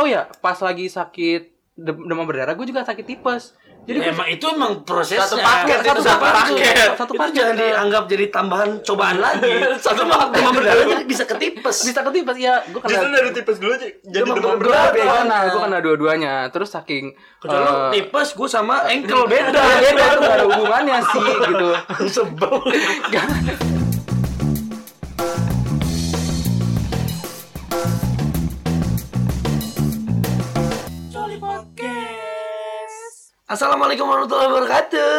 oh ya pas lagi sakit dem- demam berdarah gue juga sakit tipes jadi Ya, emang itu emang prosesnya. Satu paket itu, satu satu paket. paket. Satu itu paket. jangan dianggap jadi tambahan cobaan lagi. Satu paket demam berdarah jadi bisa ketipes. bisa ke tipes ya gue kena Justru dari tipes dulu aja jadi Demam demam berdarah. gue kena gue kena dua-duanya terus saking Kecuali lu eh, tipes, gue sama ankle beda. beda beda itu gak ada hubungannya sih gitu Sebel. Assalamualaikum warahmatullahi wabarakatuh.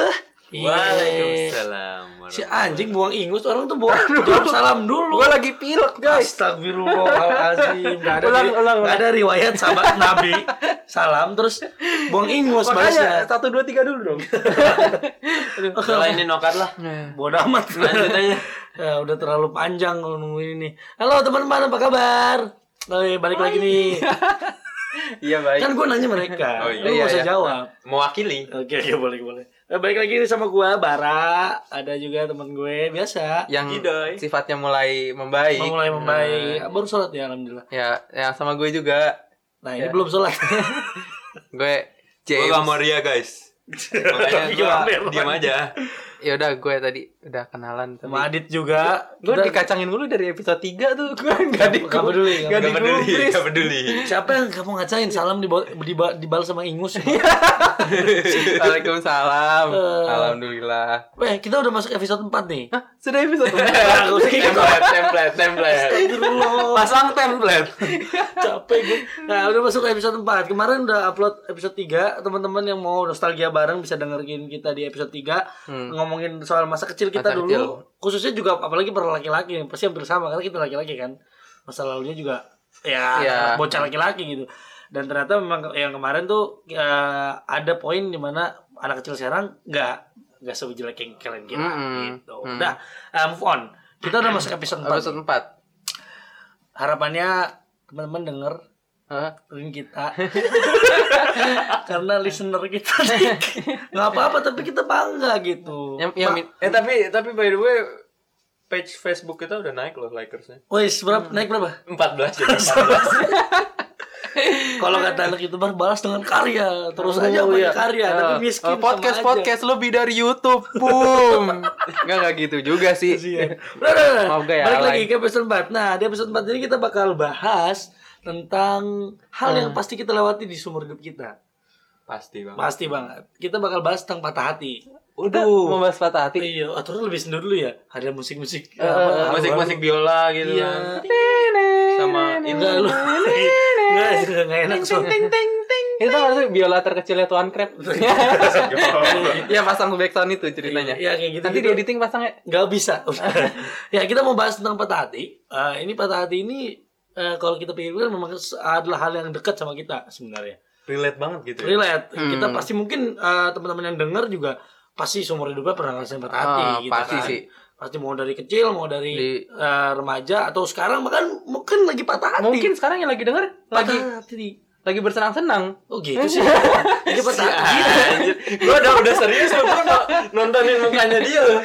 Waalaikumsalam. Si anjing buang ingus orang tuh buang jawab salam dulu. gue lagi pilek guys Astagfirullahaladzim Gak ada, Ulang, nggak ada riwayat sahabat Nabi Salam terus buang ingus makanya satu dua tiga dulu dong Kalau ini nokat lah. Bodoh amat Lanjut aja. ya, Udah terlalu panjang kalau nungguin ini Halo teman-teman apa kabar? Oh, balik lagi nih iya baik Kan gue nanya mereka Oh, iya. Lu Iya, gak usah iya. jawab Mewakili. Oke, oke, boleh, boleh Eh, Balik lagi sama gue, Bara Ada juga teman gue, biasa yang Gidoy. sifatnya mulai membaik Mau mulai membaik Baru sholat ya, Alhamdulillah ya ya sama gue juga Nah, ini Ya. belum sholat gue Gue James gak mau ria guys. Makanya gue Ber? diam aja. ya udah gue tadi udah kenalan tapi Sama Adit juga gue Kita- dikacangin dulu dari episode 3 tuh gue nggak di Nggak peduli, nggak nggak Gak peduli, gak peduli. Siapa yang kamu ngacain? Salam dibawa, diba, dibal sama Ingus. Waalaikumsalam Eh. alhamdulillah Weh, kita udah masuk episode 4 nih. Hah, sudah episode Nah, gak usah gitu. template, template, template. Pasang template. Capek gue. Nah, udah masuk episode 4. Kemarin udah upload episode 3. Teman-teman yang mau nostalgia bareng bisa dengerin kita di episode 3. Ngomongin soal masa kecil kita Masa dulu. kecil. Khususnya juga apalagi para laki-laki. Pasti hampir sama karena kita laki-laki kan. Masa lalunya juga ya Iya. bocah laki-laki gitu. Dan ternyata memang yang kemarin tuh ya, ada poin di mana anak kecil sekarang nggak nggak sejelek yang kalian kira Mm-mm. gitu. Mm. Udah, uh, move on. Kita udah masuk episode 4. episode 4 Harapannya teman-teman denger Dengerin kita karena listener kita nggak apa-apa tapi kita bangga gitu. yang yang Ma- Eh tapi tapi by the way page Facebook kita udah naik loh likersnya. Wes berapa naik berapa? 14 jadi 14. Kalau kata anak youtuber balas dengan karya terus Oh, aja iya. karya Eh, tapi miskin eh, podcast sama aja. podcast lebih dari YouTube boom nggak nggak gitu juga sih. Udah, udah, udah. Maaf, gaya Balik alay. lagi ke episode 4 Nah di episode 4 ini kita bakal bahas Tentang hal yang pasti kita lewati di seumur hidup kita. Pasti bang. Pasti banget. Kita bakal bahas tentang patah hati. Udah mau bahas patah hati. Iya, terus lebih sendu dulu ya. Ada musik-musik Eh, apa, Musik-musik biola gitu Iya. kan. Sama Enggak lu. Enggak, enggak, enggak enak soalnya. itu kan harusnya biola terkecilnya Tuan Crab ya pasang backsound itu ceritanya. Iya, kayak gitu nanti di editing pasangnya. Gak bisa. Ya kita mau bahas tentang patah hati. Eh, Ini patah hati ini eh, Kalau kita pikirkan memang adalah hal yang dekat sama kita sebenarnya Relate banget gitu. ya. relate. Kita pasti mungkin eh, teman-teman yang dengar juga pasti seumur hidupnya pernah ngerasain patah hati Ah, gitu pasti kan. sih. Pasti mau dari kecil, mau dari Di- eh, remaja atau sekarang bahkan mungkin lagi patah hati. mungkin sekarang yang lagi denger patah lagi hati. Lagi bersenang-senang Oh gitu sih. Hati. Anjir, gue udah udah serius gue nontonin mukanya dia loh.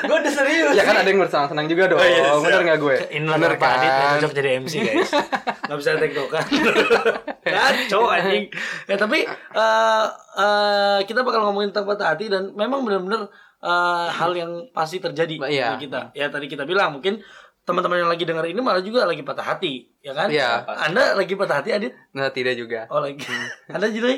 Gue udah serius. ya kan ada yang bersenang-senang juga dong Oh, iya, bener nggak gue Inilah bener Pak Adit yang cocok jadi MC guys. Gak bisa tektokan. Kacau anjing. Ya tapi eh, eh, kita bakal ngomongin tentang patah hati dan memang benar-benar eh, hal yang pasti terjadi di kita. Ya tadi kita bilang mungkin teman-teman yang lagi dengar ini malah juga lagi patah hati, ya kan? Iya. Anda lagi patah hati, Adit? nah tidak juga Oh lagi. Anda juga?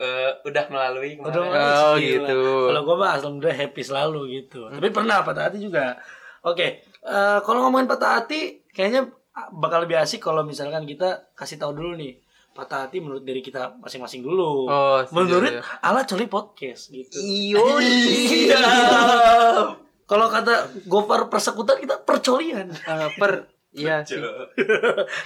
Eh, udah melalui Udah kemarin. mulai Oh, gila. gitu. Kalau gue mah alhamdulillah happy selalu gitu. Tapi pernah patah hati juga. Oke, eh, kalau ngomongin patah hati, kayaknya bakal lebih asik kalau misalkan kita kasih tahu dulu nih patah hati menurut diri kita masing-masing dulu. Oh, menurut ala coli podcast gitu. iyo Iya. Kalau kata Gopar persekutan kita percolian. Eh, per iya sih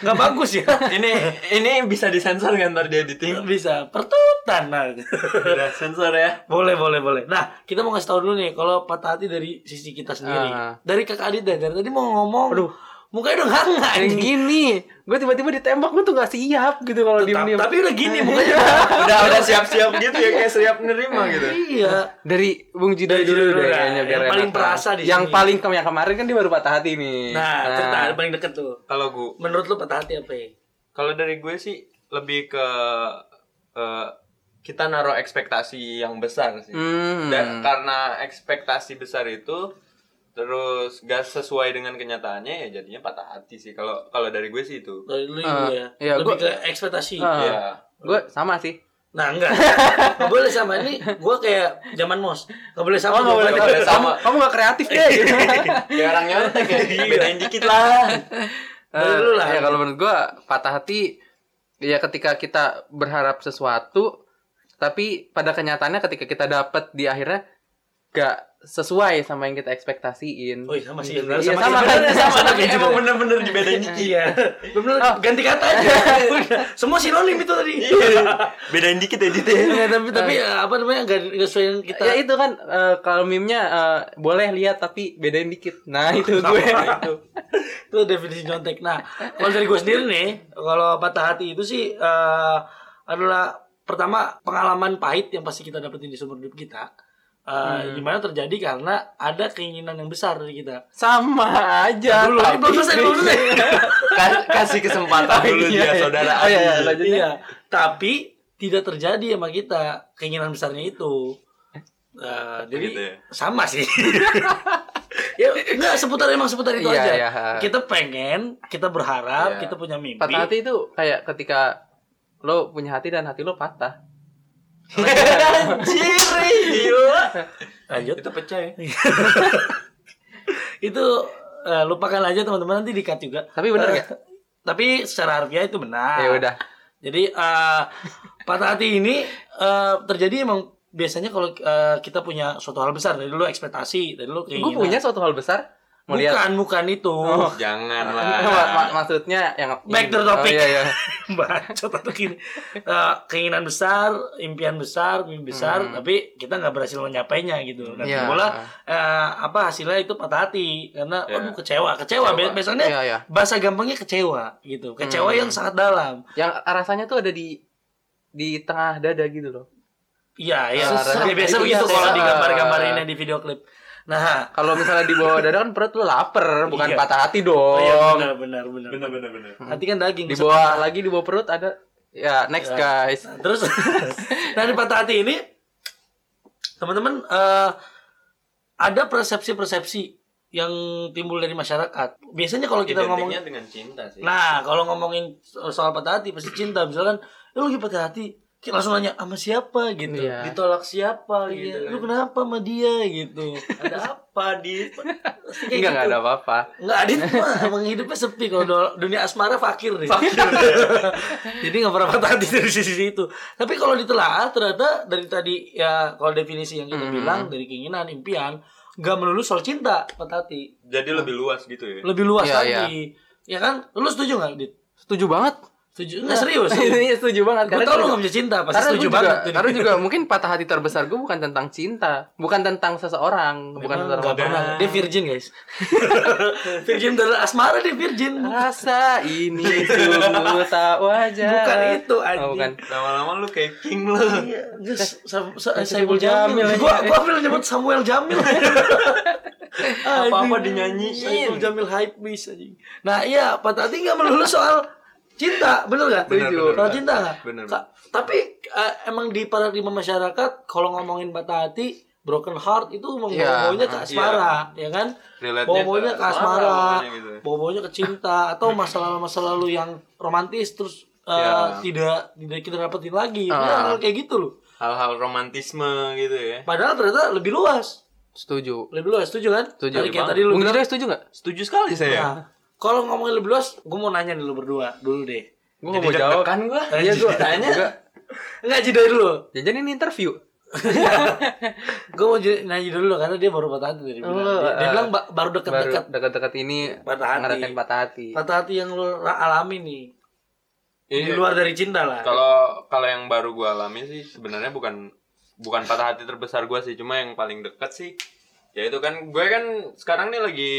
Nggak bagus ya. ini ini bisa disensor kan ntar di editing. Bisa pertutan nah. Udah sensor ya. Boleh, boleh, boleh. Nah, kita mau ngasih tahu dulu nih, kalau patah hati dari sisi kita sendiri. Ah. Dari kakak Adit deh, dari tadi mau ngomong. Aduh, mukanya udah hangat. yang gini gue tiba-tiba ditembak gue tuh gak siap gitu kalau diem diem Tapi udah gini mukanya. Udah udah siap-siap gitu ya kayak siap nerima gitu. iya. dari Bung Dari dulu deh dulu, kayaknya yang paling perasa di yang sini. paling yang kemarin kan dia baru patah hati nih Nah, cerita yang paling deket tuh. Kalau gue Menurut lu patah hati apa ya? kalau dari gue sih lebih ke eh, kita naruh ekspektasi yang besar sih. Hmm. Dan karena ekspektasi besar itu terus gak sesuai dengan kenyataannya ya jadinya patah hati sih. Kalau kalau dari gue sih itu. Dari lu Ah, ya. iya, Lebih gua- ke ekspektasi. Ah. Ya. Gue sama sih. Nah, enggak. Enggak boleh sama ini gua kayak zaman mos. Enggak boleh sama. Oh, nggak boleh, kamu, boleh sama. kamu gak kreatif deh. gitu. Kayak orang nyontek ya. Bedain dikit lah. Lu lah. Ya kalau menurut gue patah hati ya ketika kita berharap sesuatu tapi pada kenyataannya ketika kita dapat di akhirnya gak sesuai sama yang kita ekspektasiin. Oh, iya, sama sih. Iya, Sama, sama kan? sama kayak gitu. Emang bener-bener dibedain dikit. Iya. Bener ganti kata aja. Semua sinonim itu tadi. Bedain dikit ya Dit ya. Iya, tapi tapi apa namanya enggak sesuai yang kita Ya itu kan eh, kalau meme-nya eh, boleh lihat tapi bedain dikit. Nah, itu gue. itu itu definisi nyontek nah kalau dari gue sendiri nih kalau patah hati itu sih eh, adalah pertama pengalaman pahit yang pasti kita dapetin di seumur hidup kita Eh, di mana terjadi karena ada keinginan yang besar dari kita Sama aja. dulu ini belum selesai belum selesai Kas- kasih kesempatan dulu Iya, dia iya. saudara Oh, iya, iya, Adi. lanjut. iya tapi tidak terjadi sama kita keinginan besarnya itu Eh, jadi Gitu ya? sama sih ya enggak seputar emang seputar itu Iya, aja iya. kita pengen kita berharap Iya. kita punya mimpi Patah hati itu kayak ketika lo punya hati dan hati lo patah. Anjir, gila. lanjut Itu pecah ya. itu eh, lupakan aja teman-teman nanti dikat juga Tapi bener Eh, nggak? tapi secara harfiah itu benar Ya udah. jadi eh, patah hati ini eh, terjadi emang biasanya kalau eh, kita punya suatu hal besar dari dulu ekspektasi dari dulu Gue keinginan punya suatu hal besar. Mau lihat. bukan bukan itu Jangan Ma- lah. ma- maksudnya yang Back to the topic. Oh, iya, iya. bacot atau gini Eh, keinginan besar impian besar mimpi besar tapi kita nggak berhasil menyapainya gitu dan Hmm. Iya. bola eh, apa hasilnya itu patah hati karena Iya. aduh kecewa kecewa, Kecewa. biasanya Iya, iya. bahasa gampangnya kecewa gitu kecewa Hmm. yang sangat dalam Yang rasanya tuh ada di di tengah dada gitu loh. iya iya biasa Itu begitu kalau digambar-gambarinnya di video klip nah Kalau misalnya di bawah dada kan perut lo lapar, bukan Iya. patah hati oh, iya dong. benar benar benar Bener bener bener. hati kan daging di bawah lagi di bawah perut ada ya next Ya. guys. Nah, terus dari patah hati ini teman-teman eh, ada persepsi-persepsi yang timbul dari masyarakat. Biasanya kalau kita ngomong dengan cinta sih. Nah, kalau ngomongin soal patah hati pasti cinta. Misalkan, lu lagi patah hati, langsung nanya sama siapa gitu. Iya. Ditolak siapa Iya, gitu. lu kenapa sama dia gitu. Ada apa di Pasti kayak Enggak enggak gitu. ada apa-apa. Enggak Adit mah emang hidupnya sepi kalau dunia asmara fakir nih. Jadi nggak pernah patah hati dari sisi itu. Tapi kalau ditelaah ternyata dari tadi ya kalau definisi yang kita Hmm. bilang dari keinginan, impian, nggak melulu soal cinta patah hati. Jadi lebih luas gitu ya. Lebih luas Iya, lagi. Ya kan? Lu setuju nggak, Dit? Setuju banget. Setuju? Enggak serius. Iya, setuju banget Gue tau lu gak bisa cinta, pasti karena setuju gua banget. juga, karena juga mungkin patah hati terbesar gue bukan tentang cinta, bukan tentang seseorang, bukan Memang tentang nggak pernah. orang. Dia virgin guys. virgin dari asmara dia virgin. Rasa ini sungguh tak wajar. Bukan itu, anjing. Oh, bukan. Lama-lama lu kayak king lu. Iya, Gus, Sa- Sa- Kayak Saiful Saiful Jamil. Gua gua hampir nyebut Samuel Jamil. Apa-apa dinyanyiin. Saiful Jamil hype beast anjing. Nah, iya, patah hati enggak melulu soal cinta, bener gak? Bener, bener, bener. cinta nggak? Bener. Ka- Tapi eh, emang di paradigma masyarakat kalau ngomongin patah hati, broken heart itu emang Iya, bawa-bawanya ke iya. asmara, ya kan? Bawa-bawanya ke ke asmara, pokoknya gitu. ke cinta atau masa-masa lalu yang romantis terus eh, Iya. tidak tidak kita dapetin lagi. Ah. Nah, hal kayak gitu loh. Hal-hal romantisme gitu ya. Padahal ternyata lebih luas. Setuju. Lebih luas, setuju kan? Setuju. Tadi kayak tadi lu Bung bilang. Joy setuju nggak? Setuju sekali saya. Nah, kalau ngomongin lebih luas, gue mau nanya dulu berdua dulu deh. Gue Jadi mau jawab. deg-degan gua. Iya gue Tanya. Enggak jeda dulu. Jajan ini interview. gue mau nanya dulu karena dia baru patah hati tadi bilang. Oh, dia, dia eh, bilang ba- baru dekat-dekat dekat-dekat ini Patah hati. ngerasain patah hati. patah hati yang lu ra- alami nih. Di Iya. luar dari cinta lah. Kalau kalau yang baru gua alami sih sebenarnya bukan bukan patah hati terbesar gua sih, cuma yang paling dekat sih ya itu kan gue kan sekarang nih lagi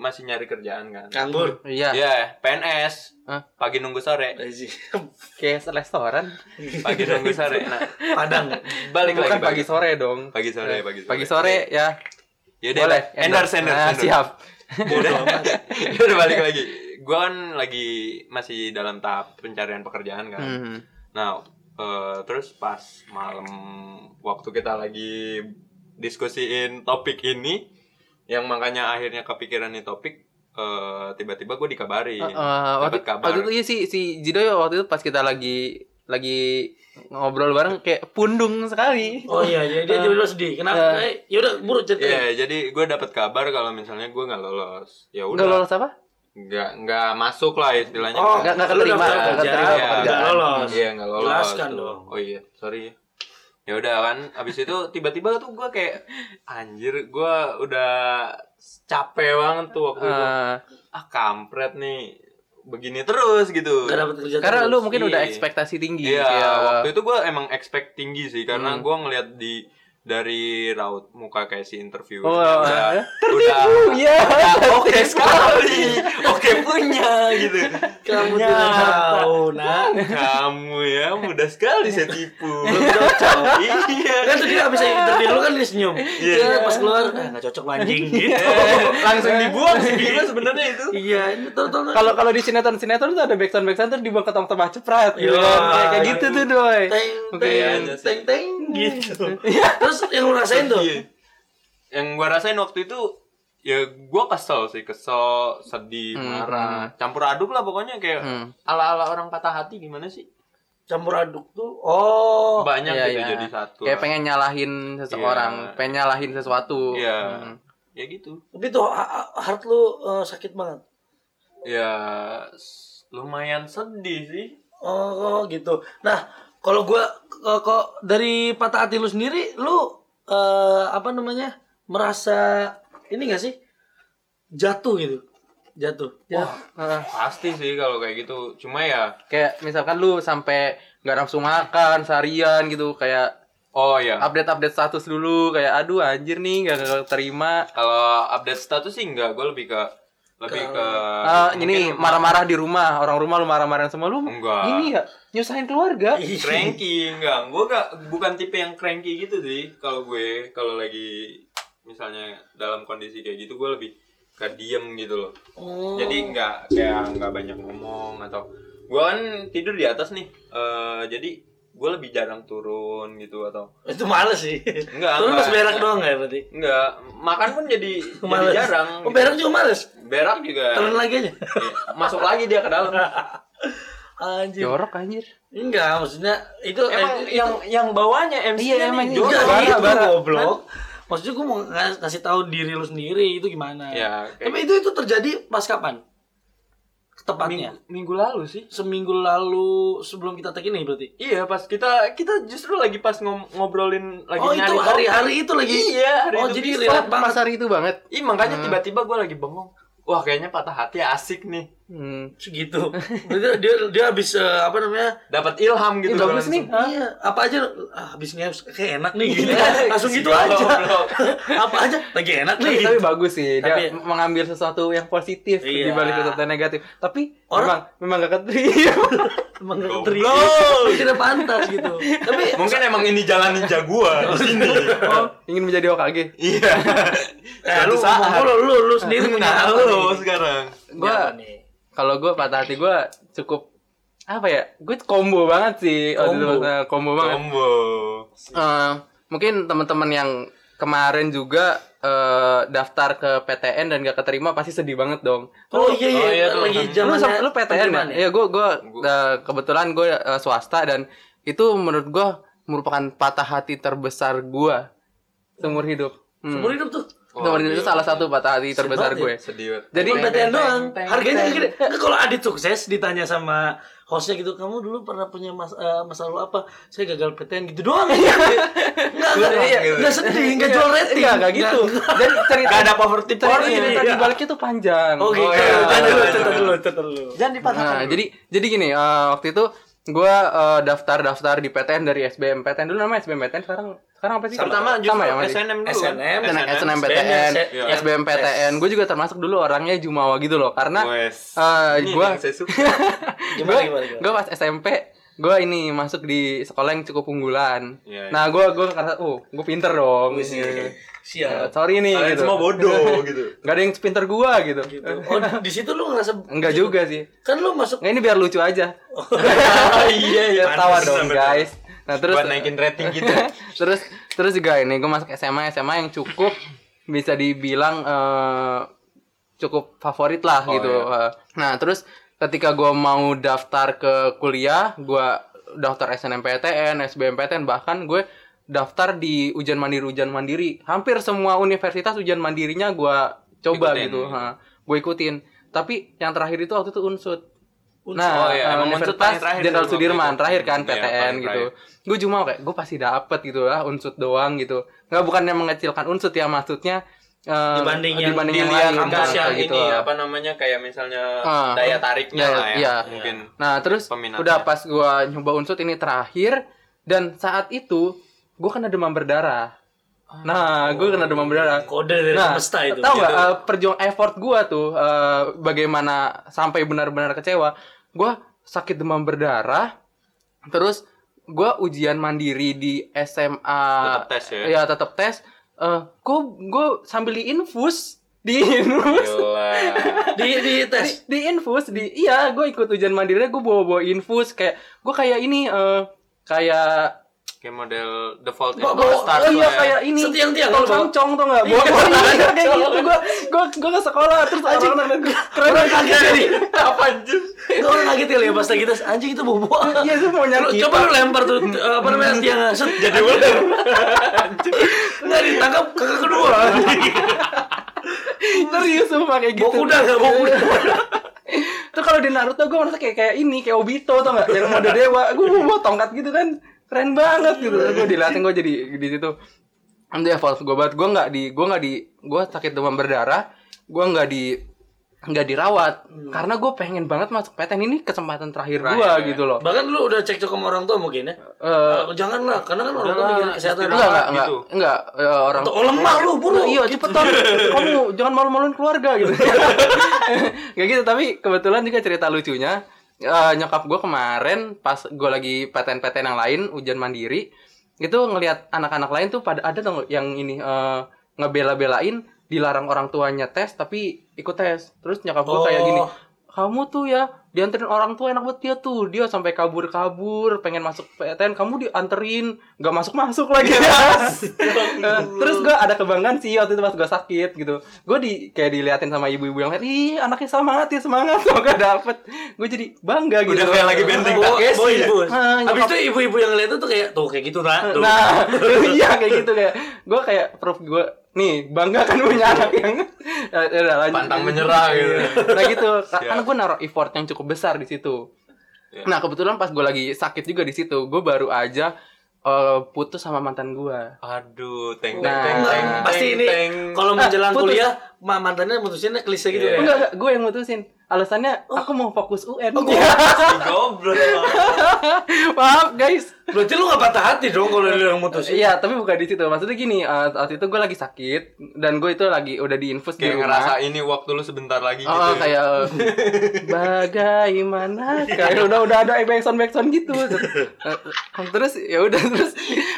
masih nyari kerjaan kan. Nganggur. Iya. Iya, PNS. Hah? Pagi nunggu sore. Kayak restoran. Pagi nunggu sore. Nah, Padang. balik Bukan lagi pagi sore dong. Pagi sore, pagi sore. Pagi sore ya. Ya Boleh. endorse, endorse, Nah, siap. Ya udah, ya udah balik lagi. gue kan lagi masih dalam tahap pencarian pekerjaan kan. Hmm. Nah, eh, terus pas malam waktu kita lagi diskusiin topik ini, yang makanya akhirnya kepikiran nih topik, eh, tiba-tiba gue dikabari, Eh, waktu, dapat kabar. waktu itu iya si si Jido ya waktu itu pas kita lagi lagi ngobrol bareng kayak pundung sekali. Oh iya, jadi dia tiba-tiba sedih. Kenapa? Eh, ya udah buru cerita. Iya, jadi gue dapat kabar kalau misalnya gue nggak lolos. Ya udah, lolos apa? nggak nggak masuk lah istilahnya. Oh, Nggak- nggak keterima, nggak keterima nggak lolos. Iya nggak lolos. Jelaskan dong. Oh iya, sorry. Ya udah kan, abis itu tiba-tiba tuh gue kayak anjir, gue udah capek banget tuh waktu itu. Eh, Ah kampret nih, begini terus gitu. Gak dapat kerja karena terus. lu mungkin udah Iya. ekspektasi tinggi. Iya, kayak- waktu itu gue emang expect tinggi sih karena Hmm. gue ngeliat di dari raut muka kayak si interview Oh, udah eh. udah Iya. udah oke sekali oke punya gitu Kamu tidak tahu, nak. kamu ya mudah sekali saya tipu cocok. iya Kan tuh dia abis interview lu kan dia senyum. Iya. Iya, pas keluar, ah nggak cocok anjing gitu. langsung dibuang sih gila sebenarnya itu Iya, ini tuh tuh. Kalau kalau di sinetron sinetron tuh ada backsound backsound terus dibuang ke tong tengah ceprat gitu Iya. Kayak gitu tuh doy. teng teng iya teng teng gitu. Terus yang lu rasain tuh? Iya. yang gua rasain waktu itu ya gua kesel sih kesel sedih Hmm, marah campur aduk lah pokoknya kayak Hmm. ala ala orang patah hati gimana sih Campur aduk tuh. Oh. banyak Iya, gitu iya. jadi satu Kayak lah. pengen nyalahin seseorang, Iya. pengen nyalahin sesuatu. Iya. Hmm. ya gitu Tapi tuh heart lu eh, sakit banget. ya lumayan sedih sih Oh, gitu. Nah, kalau gua kok dari patah hati lu sendiri, lu eh, apa namanya? merasa ini gak sih? Jatuh gitu. Jatuh. Ya, Wah, heeh. pasti sih kalau kayak gitu cuma ya kayak misalkan lu sampai nggak nafsu makan seharian gitu, kayak oh ya update-update status dulu, kayak aduh anjir nih nggak terima. kalau update status sih enggak gue lebih ke lebih ke Ah, ini mungkin marah-marah di rumah, orang rumah lu marah-marahin semua lu. Enggak. Ini ya nyusahin keluarga. cranky enggak gue gak bukan tipe yang cranky gitu sih kalau gue kalau lagi misalnya dalam kondisi kayak gitu gue lebih ke diem gitu loh Oh. jadi nggak kayak nggak banyak ngomong atau gue kan tidur di atas nih eh jadi gue lebih jarang turun gitu atau itu males sih. Enggak, Turun enggak. pas berak doang ya berarti. enggak makan pun jadi jadi jarang Oh, gitu. berak juga males. berak juga Turun lagi aja. Iya, masuk lagi dia ke dalam Anjir. Jorok anjir. Enggak, maksudnya itu emang eh, yang yang bawahnya MC Iya, nya emang nih iya. Enggak jorok. bara, gitu bara. goblok. Maksudnya gue mau ngas- ngasih tahu diri lu sendiri itu gimana. Ya, kayak- Tapi itu itu terjadi pas kapan? Tepatnya. minggu, minggu lalu sih Seminggu lalu sebelum kita tag ini berarti. Iya pas kita kita justru lagi pas ngom- ngobrolin lagi oh, nyari itu topik. hari-hari itu lagi. Iya hari Oh, itu jadi banget. Pas hari itu banget. Ih makanya tiba-tiba gue lagi bengong. Wah kayaknya patah hati asik nih. Hmm. Segitu. Berarti dia dia habis eh, apa namanya? Dapat ilham gitu. Ih, bagus nih. Iya, apa aja ah, habis ngeps kayak enak nih gitu. Iya, Langsung gitu goblok. aja. apa aja lagi enak Tapi, nih. tapi bagus sih dia Tapi- mengambil sesuatu yang positif Iya. di balik sesuatu yang negatif. Tapi Orang- memang memang gak keterima. Emang gak Goblok. terima. Tidak pantas gitu. Tapi Mungkin emang ini jalan ninja gua di sini. oh, ingin menjadi Hokage. Iya. eh, lu lu, lu, lu sendiri Nah, apa lu sekarang. Gua nih? Kalau gue patah hati gue cukup apa ya? Gue combo banget sih. Combo. itu. Nah, combo banget. Combo. Eh, mungkin teman-teman yang kemarin juga eh, daftar ke PTN dan gak keterima pasti sedih banget dong. Oh iya iya, Oh, iya tuh. lagi lu, zaman sam- lu PTN ya? Iya, gue gue Gua- kebetulan gue eh, swasta dan itu menurut gue merupakan patah hati terbesar gue seumur hidup. Hmm. Seumur hidup tuh. Hidup itu salah satu patah hati terbesar gue. Sedih banget. Jadi PTN doang. Harganya gede. Kalau Adit sukses ditanya sama hostnya gitu, kamu dulu pernah punya mas eh, masa lalu apa? Saya gagal PTN gitu doang. Enggak, enggak, Iya. enggak sedih, enggak jual rating. Enggak, enggak gitu. Dan cerita Gak ada poverty porn cerita iya. di baliknya tuh panjang. Oh gitu. Oh, iya. Cerita dulu, Iya. cerita dulu, cerita dulu. Jangan dipatahkan. Nah, jadi jadi gini, eh, waktu itu gue daftar-daftar di PTN dari SBM PTN dulu namanya SBM PTN sekarang sekarang apa sih? Pertama sama ya masih? SNM dulu. SNM. kan? SNM, SNM PTN. SBM PTN. Gue juga termasuk dulu orangnya jumawa gitu loh, karena eh, gua-. Gimana, gimana, gimana? gue pas SMP gue ini masuk di sekolah yang cukup unggulan. Iya, iya. Nah, gue gue ngerasa, oh, gue pinter dong. Wih, sih. Iya. Siap. Eh, sorry nih. Kalian gitu. semua bodoh gitu. Gak ada yang sepinter gue gitu. Gitu. Oh, di situ lu ngerasa Enggak juga sih. kan lu masuk Nggak ini biar lucu aja. iya iya. Biar tawa dong guys. Nah terus Buat naikin rating gitu. terus terus juga ini gue masuk SMA SMA yang cukup bisa dibilang eh, cukup favorit lah Oh, gitu. iya. Nah terus ketika gue mau daftar ke kuliah, gue daftar SNMPTN, SBMPTN bahkan gue daftar di ujian mandiri ujian mandiri. Hampir semua universitas ujian mandirinya gue coba Ikutin. gitu. gue ikutin. Tapi yang terakhir itu waktu itu unsut. Unsut. Nah, Oh, iya, emang Universitas Jenderal Sudirman itu. terakhir kan PTN paling gitu. Gue cuma kayak gue pasti dapet gitu lah unsut doang gitu. Nggak bukannya mengecilkan unsut ya maksudnya eh, Dibanding yang dibanding yang lain kampus kan, yang ini apa namanya kayak misalnya Ah. daya tariknya Iya, lah ya. iya. Mungkin Nah terus Peminatnya. udah pas gue nyoba unsut ini terakhir dan saat itu gue kena demam berdarah. Nah, gue kena demam berdarah. kode dari Nah, semesta itu. tahu nggak Gitu. eh, perjuang effort gue tuh eh, bagaimana sampai benar-benar kecewa. Gue sakit demam berdarah, terus gue ujian mandiri di SMA. Tetap tes ya? Iya tetap tes. Eh, gue gue sambil di infus di infus di di tes. di, di infus di iya gue ikut ujian mandiri gue bawa bawa infus kayak gue kayak ini eh kayak Kayak model default Bawa, bawa- start oh iya ya. kayak ini. Setiang-tiang tol lu bawa. samcong tuh nggak? Bawa bawa iya kayak gitu. Gue gue gue ke sekolah terus orang orang keren. Orang kaget nih. Apa anjir? Itu orang kaget ya pas lagi tes. Anjing itu bobo. iya itu mau nyari coba lu lempar tuh eh, apa namanya tiang set jadi ular. Enggak ditangkap kakak kedua. serius sumpah kayak gitu. enggak bawa kuda. Terus kalau di Naruto gue merasa kayak kayak ini kayak Obito tau gak yang mode dewa. Gue bawa tongkat gitu kan keren banget gitu. Gue diliatin gue jadi di situ. Nanti evolve gue banget. Gue nggak di gue nggak di gue sakit demam berdarah gue nggak di nggak dirawat. Karena gue pengen banget masuk PTN ini kesempatan terakhir gue ya. gitu loh. Bahkan lu udah cekcok sama orang tua mungkin ya. Eh, Eh, janganlah karena kan orang tua mikirin kesehatan. enggak enggak enggak gitu. enggak eh, orang Oh lemah lu buru. iya cepetan. Kamu jangan malu-maluin keluarga gitu. Kayak gitu tapi kebetulan juga cerita lucunya eh, nyokap gue kemarin pas gue lagi PTN-PTN yang lain ujian mandiri itu ngelihat anak-anak lain tuh pada ada tuh yang ini eh, ngebela-belain dilarang orang tuanya tes tapi ikut tes terus nyokap gue kayak gini Oh. kamu tuh ya dianterin orang tua enak banget dia tuh. Dia sampai kabur-kabur pengen masuk PTN kamu dianterin. Nggak masuk-masuk lagi Eh, terus gue ada kebanggaan sih waktu itu pas gue sakit gitu. Gue di kayak diliatin sama ibu-ibu yang lain ih anaknya semangat ya semangat. Semoga dapet. Gue jadi bangga gitu. Udah kayak lagi benteng. Bawa ya? ibu. Ah, Habis nyokap- itu ibu-ibu yang lihat itu kayak tuh kayak gitu nah. Tuh. Nah, iya kayak gitu kayak. Gue kayak prof gue nih bangga kan punya anak yang ya, ya udah, lanjut. Pantang menyerah gitu. Nah gitu, karena gue naruh effort yang cukup besar di situ. Iya. Nah kebetulan pas gue lagi sakit juga di situ, gue baru aja eh, putus sama mantan gue. Aduh, teng Nah, teng teng teng. Pasti ini teng. kalau menjelang putus. kuliah ma- mantannya mutusinnya klise gitu Iya. ya. Enggak, enggak, gue yang mutusin. Alasannya aku mau fokus UN. goblok. Maaf guys. Berarti lu gak patah hati dong kalau lu yang mutusin. Iya, tapi bukan di situ. Maksudnya gini, eh, waktu itu gue lagi sakit dan gue itu lagi udah diinfus di Kayak rumah. ngerasa ini waktu lu sebentar lagi gitu. Oh, ya. kayak bagaimana kayak udah udah ada backsound backsound gitu terus ya udah terus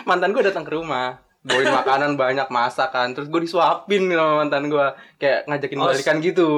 mantan gue datang ke rumah bawain makanan banyak masak kan terus gue disuapin sama mantan gue kayak ngajakin Oh, balikan gitu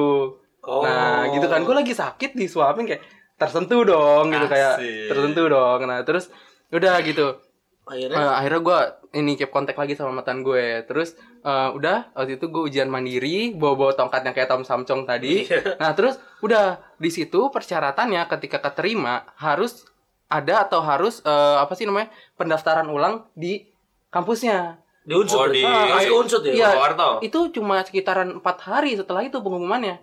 Oh. nah gitu kan gue lagi sakit disuapin kayak tersentuh dong gitu kayak Asik. tersentuh dong nah terus udah gitu Akhirnya Eh, akhirnya gue ini keep kontak lagi sama mantan gue terus eh, udah waktu itu gue ujian mandiri bawa bawa tongkat yang kayak Tom Samcong tadi nah terus udah di situ persyaratannya ketika keterima harus ada atau harus eh, apa sih namanya pendaftaran ulang di kampusnya di unsut. Oh, ya? di- Ah, unsut ya. Iya. Purwokerto. itu cuma sekitaran empat hari setelah itu pengumumannya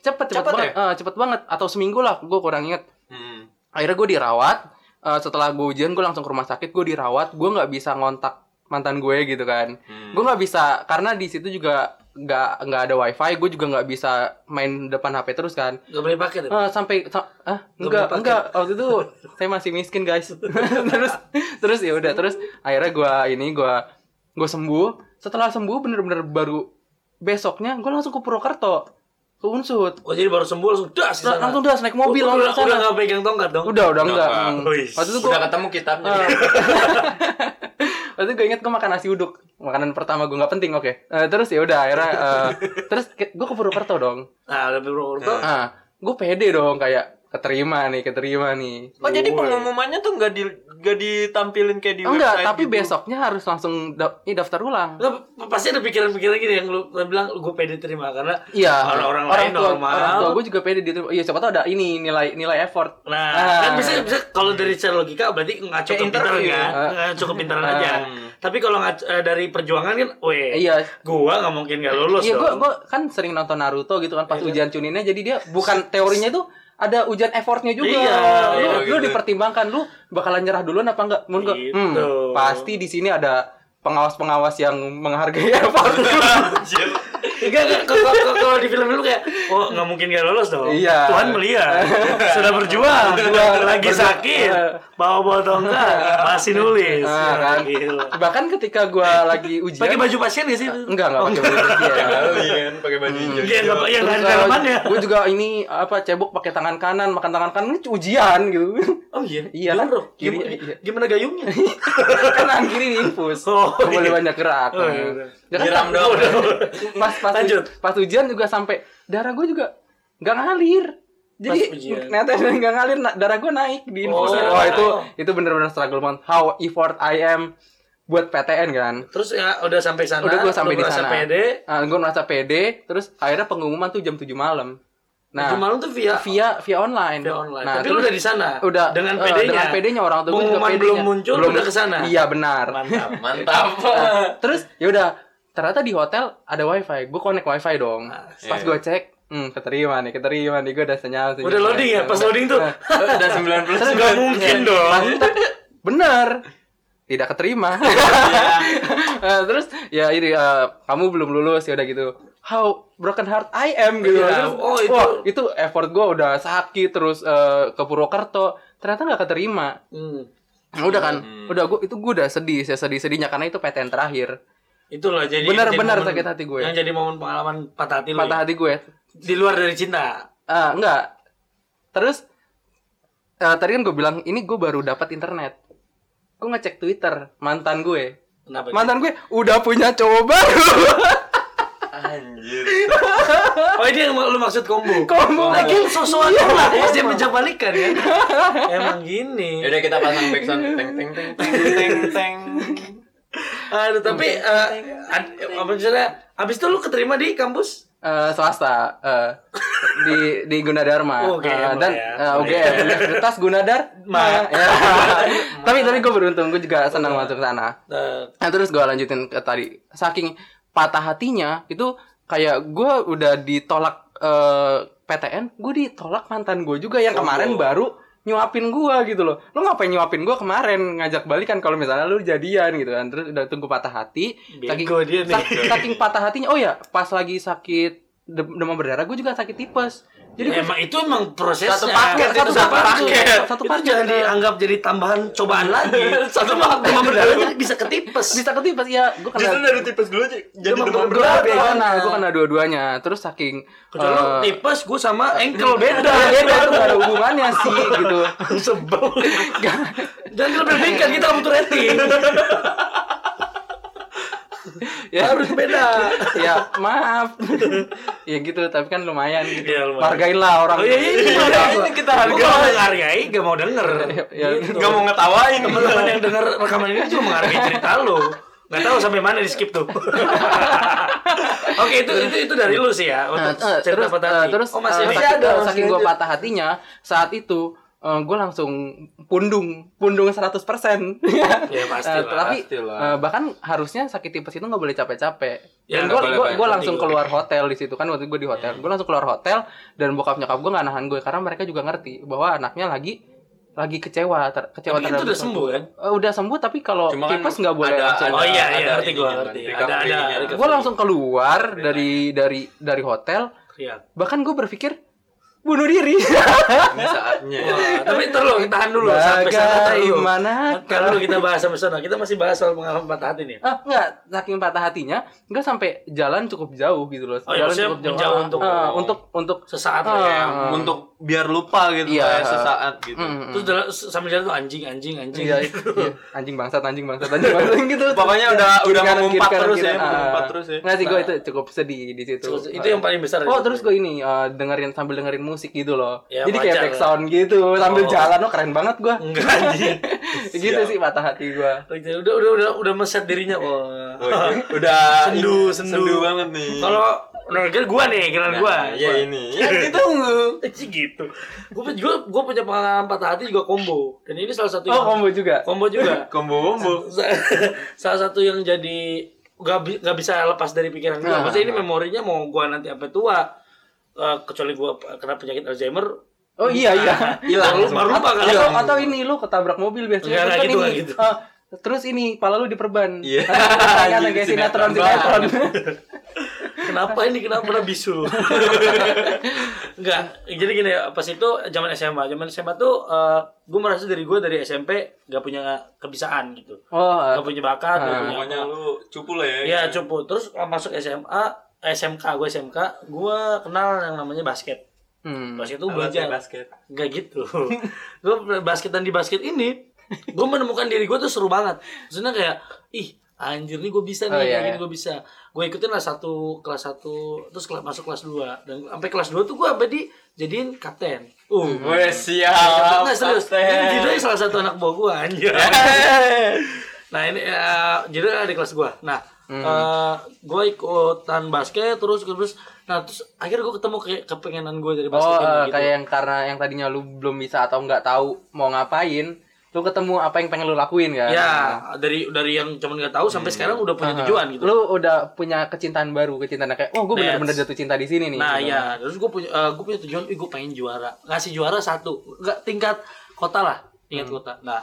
cepet cepet, Cepet banget Eh, cepet banget. Atau seminggu lah gue kurang inget. Hmm. akhirnya gue dirawat. Eh, setelah gue ujian gue langsung ke rumah sakit gue dirawat. Gue nggak bisa ngontak mantan gue gitu kan. Hmm. gue nggak bisa karena di situ juga nggak nggak ada wifi gue juga nggak bisa main depan hp terus kan. Gak boleh pakai tuh. Eh, sampai sa- ah Nggak enggak enggak waktu itu saya masih miskin guys. Terus terus ya udah terus akhirnya gue ini gue gue sembuh. Setelah sembuh bener-bener baru besoknya gue langsung ke Purwokerto ke Unsut. Oh jadi baru sembuh langsung das sana. Langsung das naik mobil udah, langsung ke udah nggak pegang tongkat dong. Udah, udah Udah enggak. Hmm. Wih. Waktu itu gua Udah ketemu kitabnya. Ah. Waktu itu gue inget gue makan nasi uduk Makanan pertama gue nggak penting oke Eh, Terus ya udah akhirnya eh, Terus gue ke Purwokerto dong Nah, udah Purwokerto. ah Gue pede dong kayak Keterima nih keterima nih Oh jadi pengumumannya tuh nggak di nggak ditampilin kayak di Enggak website tapi gitu. besoknya harus langsung da ini daftar ulang Nggak, pasti ada pikiran-pikiran gini yang lu, lu bilang gue pede terima karena Iya orang-orang lain tua, normal. Orang tua gue juga pede diterima Iya siapa tau ada ini nilai nilai effort Nah, Ah. kan bisa bisa kalau dari secara logika berarti nggak cukup pintar kan, Ah. nggak cukup pintaran Ah. aja. Tapi kalau nggak eh, dari perjuangan kan, weh, Iya gua nggak mungkin nggak lulus Iya, gue kan sering nonton Naruto gitu kan pas Iya. ujian Chuninnya jadi dia bukan teorinya itu ada ujian effortnya juga. Iya, lu, iya, lu gitu. dipertimbangkan lu bakalan nyerah duluan apa enggak? Gua, Gitu. hmm, pasti di sini ada pengawas-pengawas yang menghargai effort. Enggak. Kalau- di film dulu kayak, oh nggak mungkin nggak lolos dong. Iya. Tuhan melihat, sudah berjuang, Berjuang. lagi Berjuang. sakit, bawa-bawa tongkat, masih nulis. Ah, kan. Gila. Bahkan ketika gua lagi ujian Pakai baju pasien nggak sih? enggak enggak pakai baju ujian. Kali kan pakai baju hijau. Iya, nggak yang nggak ada dalamannya. gue juga ini apa cebok pakai tangan kanan, makan tangan kanan ini ujian gitu. Oh iya, Iya kan? Bro. Kiri- Gimana, iya. gimana gayungnya? kan tangan kiri diinfus. Oh, Nggak boleh iya. banyak gerak. Oh, iya. Ya kan, tak- doang. pas pas Lanjut. pas ujian juga sampai darah gue juga nggak ngalir jadi netes nggak ngalir darah gue naik di infus Oh. oh, itu itu bener-bener struggle banget how effort I am buat PTN kan Terus ya udah sampai sana. udah gue sampai di sana Pede. Ah, gue merasa pede terus akhirnya pengumuman tuh jam 7 malam Nah, nah malam tuh via via via online via online. nah Tapi lu udah di sana. udah dengan eh, PD-nya. dengan PD-nya orang tua gue juga Pengumuman PD-nya belum muncul, udah ke sana. iya benar Mantap. Mantap. terus ya udah ternyata di hotel ada wifi gue connect wifi dong Ah, pas iya. gue cek hmm keterima nih keterima nih gue udah senyal senyum. Udah loading ya, pas loading tuh. Udah 90 Terus Nggak mungkin dong. bener tidak keterima Eh, terus ya ini eh, kamu belum lulus ya udah gitu how broken heart I am gitu Iya, terus oh, itu- wah, itu effort gue udah sakit terus eh, ke Purwokerto ternyata nggak keterima Hmm. Nah, udah kan Hmm. udah gue itu gue udah sedih saya sedih sedihnya karena itu PTN terakhir Itulah jadi Benar-benar jadi momen- sakit hati gue. Yang jadi momen pengalaman patah hati patah ya? hati gue Di luar dari cinta. Ah, enggak. Terus eh, tadi kan gue bilang ini gue baru dapat internet. Gue ngecek Twitter mantan gue. Kenapa? Mantan gue udah punya cowok baru. Anjir. Oh ini yang lu maksud combo. Combo. Lagi sosokan Iya. lah, dia menjabalikan ya. Emang gini. Yaudah kita pasang backsound teng teng teng teng teng teng. Aduh, tapi eh, apa misalnya habis itu lu keterima di kampus? Eh, swasta eh, di di Gunadarma Oh, UGM Eh, dan ya. eh, UGM Universitas Gunadar Ma. Ya. tapi tapi gue beruntung gue juga senang masuk ke sana Nah terus gue lanjutin ke tadi Saking patah hatinya Itu kayak gue udah ditolak eh, PTN Gue ditolak mantan gue juga Yang kemarin Oh. baru nyuapin gue gitu loh. Lo ngapain nyuapin gue kemarin? Ngajak balikan kalau misalnya lu jadian gitu kan. Terus udah tunggu patah hati. Bego dia nih. sak- Saking patah hatinya. Oh ya pas lagi sakit dem- demam berdarah Gue juga sakit tipes Jadi emang itu emang prosesnya. Satu paket, Satu itu satu paket. paket. Satu itu paket. jangan dianggap jadi tambahan cobaan lagi. Satu paket demam berdarah jadi bisa ketipes. bisa ketipes ya Gue Justru kena dari tipes dulu jadi Demam demam berdarah. Gue kena, gue kena dua-duanya Terus saking Kecuali eh, tipes, gue sama ankle beda. Beda, beda itu gak ada hubungannya sih gitu. Sebel. Jangan dilebih-lebihkan kita butuh rating. Ya Harus beda. ya maaf. ya gitu, tapi kan lumayan gitu. Iya, lumayan. Hargain lah orang. Oh iya iya iya. Ini kita Gua hargai. kalau menghargai gak mau denger. Ya, Gitu. Gak mau ngetawain. Teman-teman yang denger rekaman ini juga menghargai cerita lu. Gak tahu sampai mana di skip tuh. Oke itu itu itu dari lu sih ya Nah, untuk eh, cerita terus, patah eh, hati. terus oh masih eh, ada. masih saking, ada, masih saking gue patah hatinya saat itu gue langsung pundung pundung 100% Ya, pastilah, Eh, tapi pastilah. eh, bahkan harusnya sakit tipes itu nggak boleh capek-capek. Ya, dan gue gue gue langsung keluar hotel di situ. Kan waktu gue di hotel. Gue langsung keluar hotel dan bokap nyokap gue nggak nahan gue karena mereka juga ngerti bahwa anaknya lagi lagi kecewa ter- kecewa Tapi itu terhadap udah sesuatu. sembuh kan? Eh, udah sembuh tapi kalau Cuma kan tipes nggak boleh ada- langsung. Oh iya, iya, ada ngerti gua, ininya, ngerti. Ada- ada gue langsung keluar dari dari dari hotel. Iya. bahkan gue berpikir bunuh diri. Ini saatnya. Wah, tapi ntar lu tahan dulu sampai sana? Ntar dulu kita bahas sampai sana. Kita masih bahas soal pengalaman patah hati nih. Ah, enggak, saking patah hatinya, enggak sampai jalan cukup jauh gitu loh. Oh, iya, jalan maksudnya menjauh Ah, untuk- ah, untuk untuk Sesaat Ah. lah ya. Yang untuk biar lupa gitu Iya. kayak sesaat gitu. Mm, Terus jalan- sambil jalan tuh anjing anjing anjing. Iya, iya. anjing bangsat, anjing bangsat, anjing bangsat gitu. Pokoknya udah Kiri udah kanan, mengumpat kiri kanan, terus kiri ya, kanan. mengumpat Ah. terus ya. Nggak sih, gue itu cukup sedih di situ. Terus itu yang paling besar. Oh terus gue ini eh, dengerin sambil dengerin musik gitu loh. Ya, Jadi kayak wajar back lah. sound gitu sambil Oh. jalan, oh keren banget gue. enggak anjing. gitu sih patah hati gue. udah udah udah udah meset dirinya. Wah. Oh, iya. Udah Sendu, sendu. banget nih. Kalau gue gua nih, kira Nah, gua. ya Gua. ini. Ditunggu. Eh, gitu. Gue juga gue punya pengalaman patah hati juga combo. Dan ini salah satu Oh yang- combo juga. combo juga. Combo-combo. salah satu yang jadi gak, gak bisa lepas dari pikiran gue. Nah. Maksudnya ini memorinya mau gue nanti sampai tua. Eh, kecuali gue kena penyakit Alzheimer. Oh iya iya. Hilang. Baru, baru lupa kan? Atau, atau ini lu ketabrak mobil biasanya. Enggak, kan gitu, ini, gitu. ah, terus ini pala lu diperban. Iya. Gitu, kayak sinetron sinetron sinetron. Kenapa ini kenapa pernah bisu? Enggak. Jadi gini pas itu zaman SMA, zaman SMA tuh gue merasa dari gue dari SMP gak punya kebiasaan gitu. Oh, Gak punya bakat, gak Ah. punya Pokoknya lu cupu lah ya. Iya cupu. Terus uh, masuk SMA, SMK gue SMK, gue kenal yang namanya basket. hmm. Basket itu Alatnya belajar. basket. Gak gitu. gue basket dan di basket ini, gue menemukan diri gue tuh seru banget. Maksudnya kayak, ih anjir nih gue bisa nih, Oh, iya, kayak iya. gue bisa. Gue ikutin lah satu kelas satu, terus kelas masuk kelas 2 dan sampai kelas 2 tuh gue sampai di jadiin kapten. Uh, Wes siap. Nggak serius. Ini Jidoy salah satu anak buah gue anjir. nah ini uh, Jidoy ada di kelas gue. Nah, Hmm. gue ikutan basket terus terus. Nah terus akhirnya gue ketemu kayak kepengenan gue dari Oh, basket ini eh, gitu. kayak yang karena yang tadinya lu belum bisa atau nggak tahu mau ngapain, lu ketemu apa yang pengen lu lakuin kan? Ya dari dari yang cuman nggak tahu sampai sekarang udah punya tujuan gitu. Lu udah punya kecintaan baru, kecintaan kayak, oh gue bener-bener jatuh cinta di sini nih. Nah gitu. ya terus gue punya gue punya tujuan, gue pengen juara, ngasih juara satu, nggak tingkat kota lah, tingkat Hmm. kota. Nah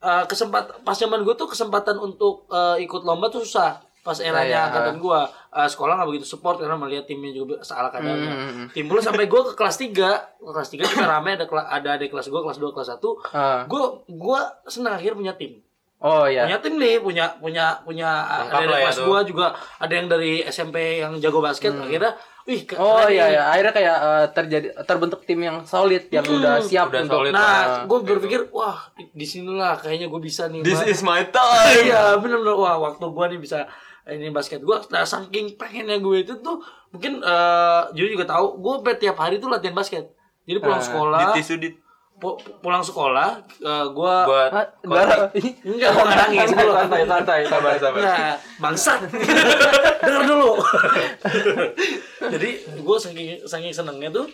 eh, kesempat pas zaman gue tuh kesempatan untuk eh, ikut lomba tuh susah pas eranya Iya. angkatan gue Eh, sekolah nggak begitu support karena melihat timnya juga salah kadarnya Hmm, hmm, hmm. timbul sampai gue ke kelas 3 kelas 3 kita rame ada kela- ada adik kelas gue kelas 2 kelas 1 Ah. gue gue senang akhirnya punya tim Oh iya. punya tim nih punya punya punya Lengkap ada lah dari ya kelas tuh. gua juga ada yang dari SMP yang jago basket akhirnya wih ke- Oh iya nih. ya, akhirnya kayak eh, terjadi terbentuk tim yang solid yang udah siap Udah untuk solid. nah Ah. gue berpikir wah di sinilah kayaknya gue bisa nih This Mbak. is my time. iya bener-bener wah waktu gua nih bisa ini basket gua nah saking pengennya gue itu tuh mungkin eh Juni juga tahu gue tiap hari tuh latihan basket jadi pulang Ah, sekolah Di tisu di pu- pulang sekolah eh, gua buat darah. enggak gua nggak nangis gua santai santai sabar sabar. Nah, bangsat. Dengar dulu. Jadi gue saking saking senengnya tuh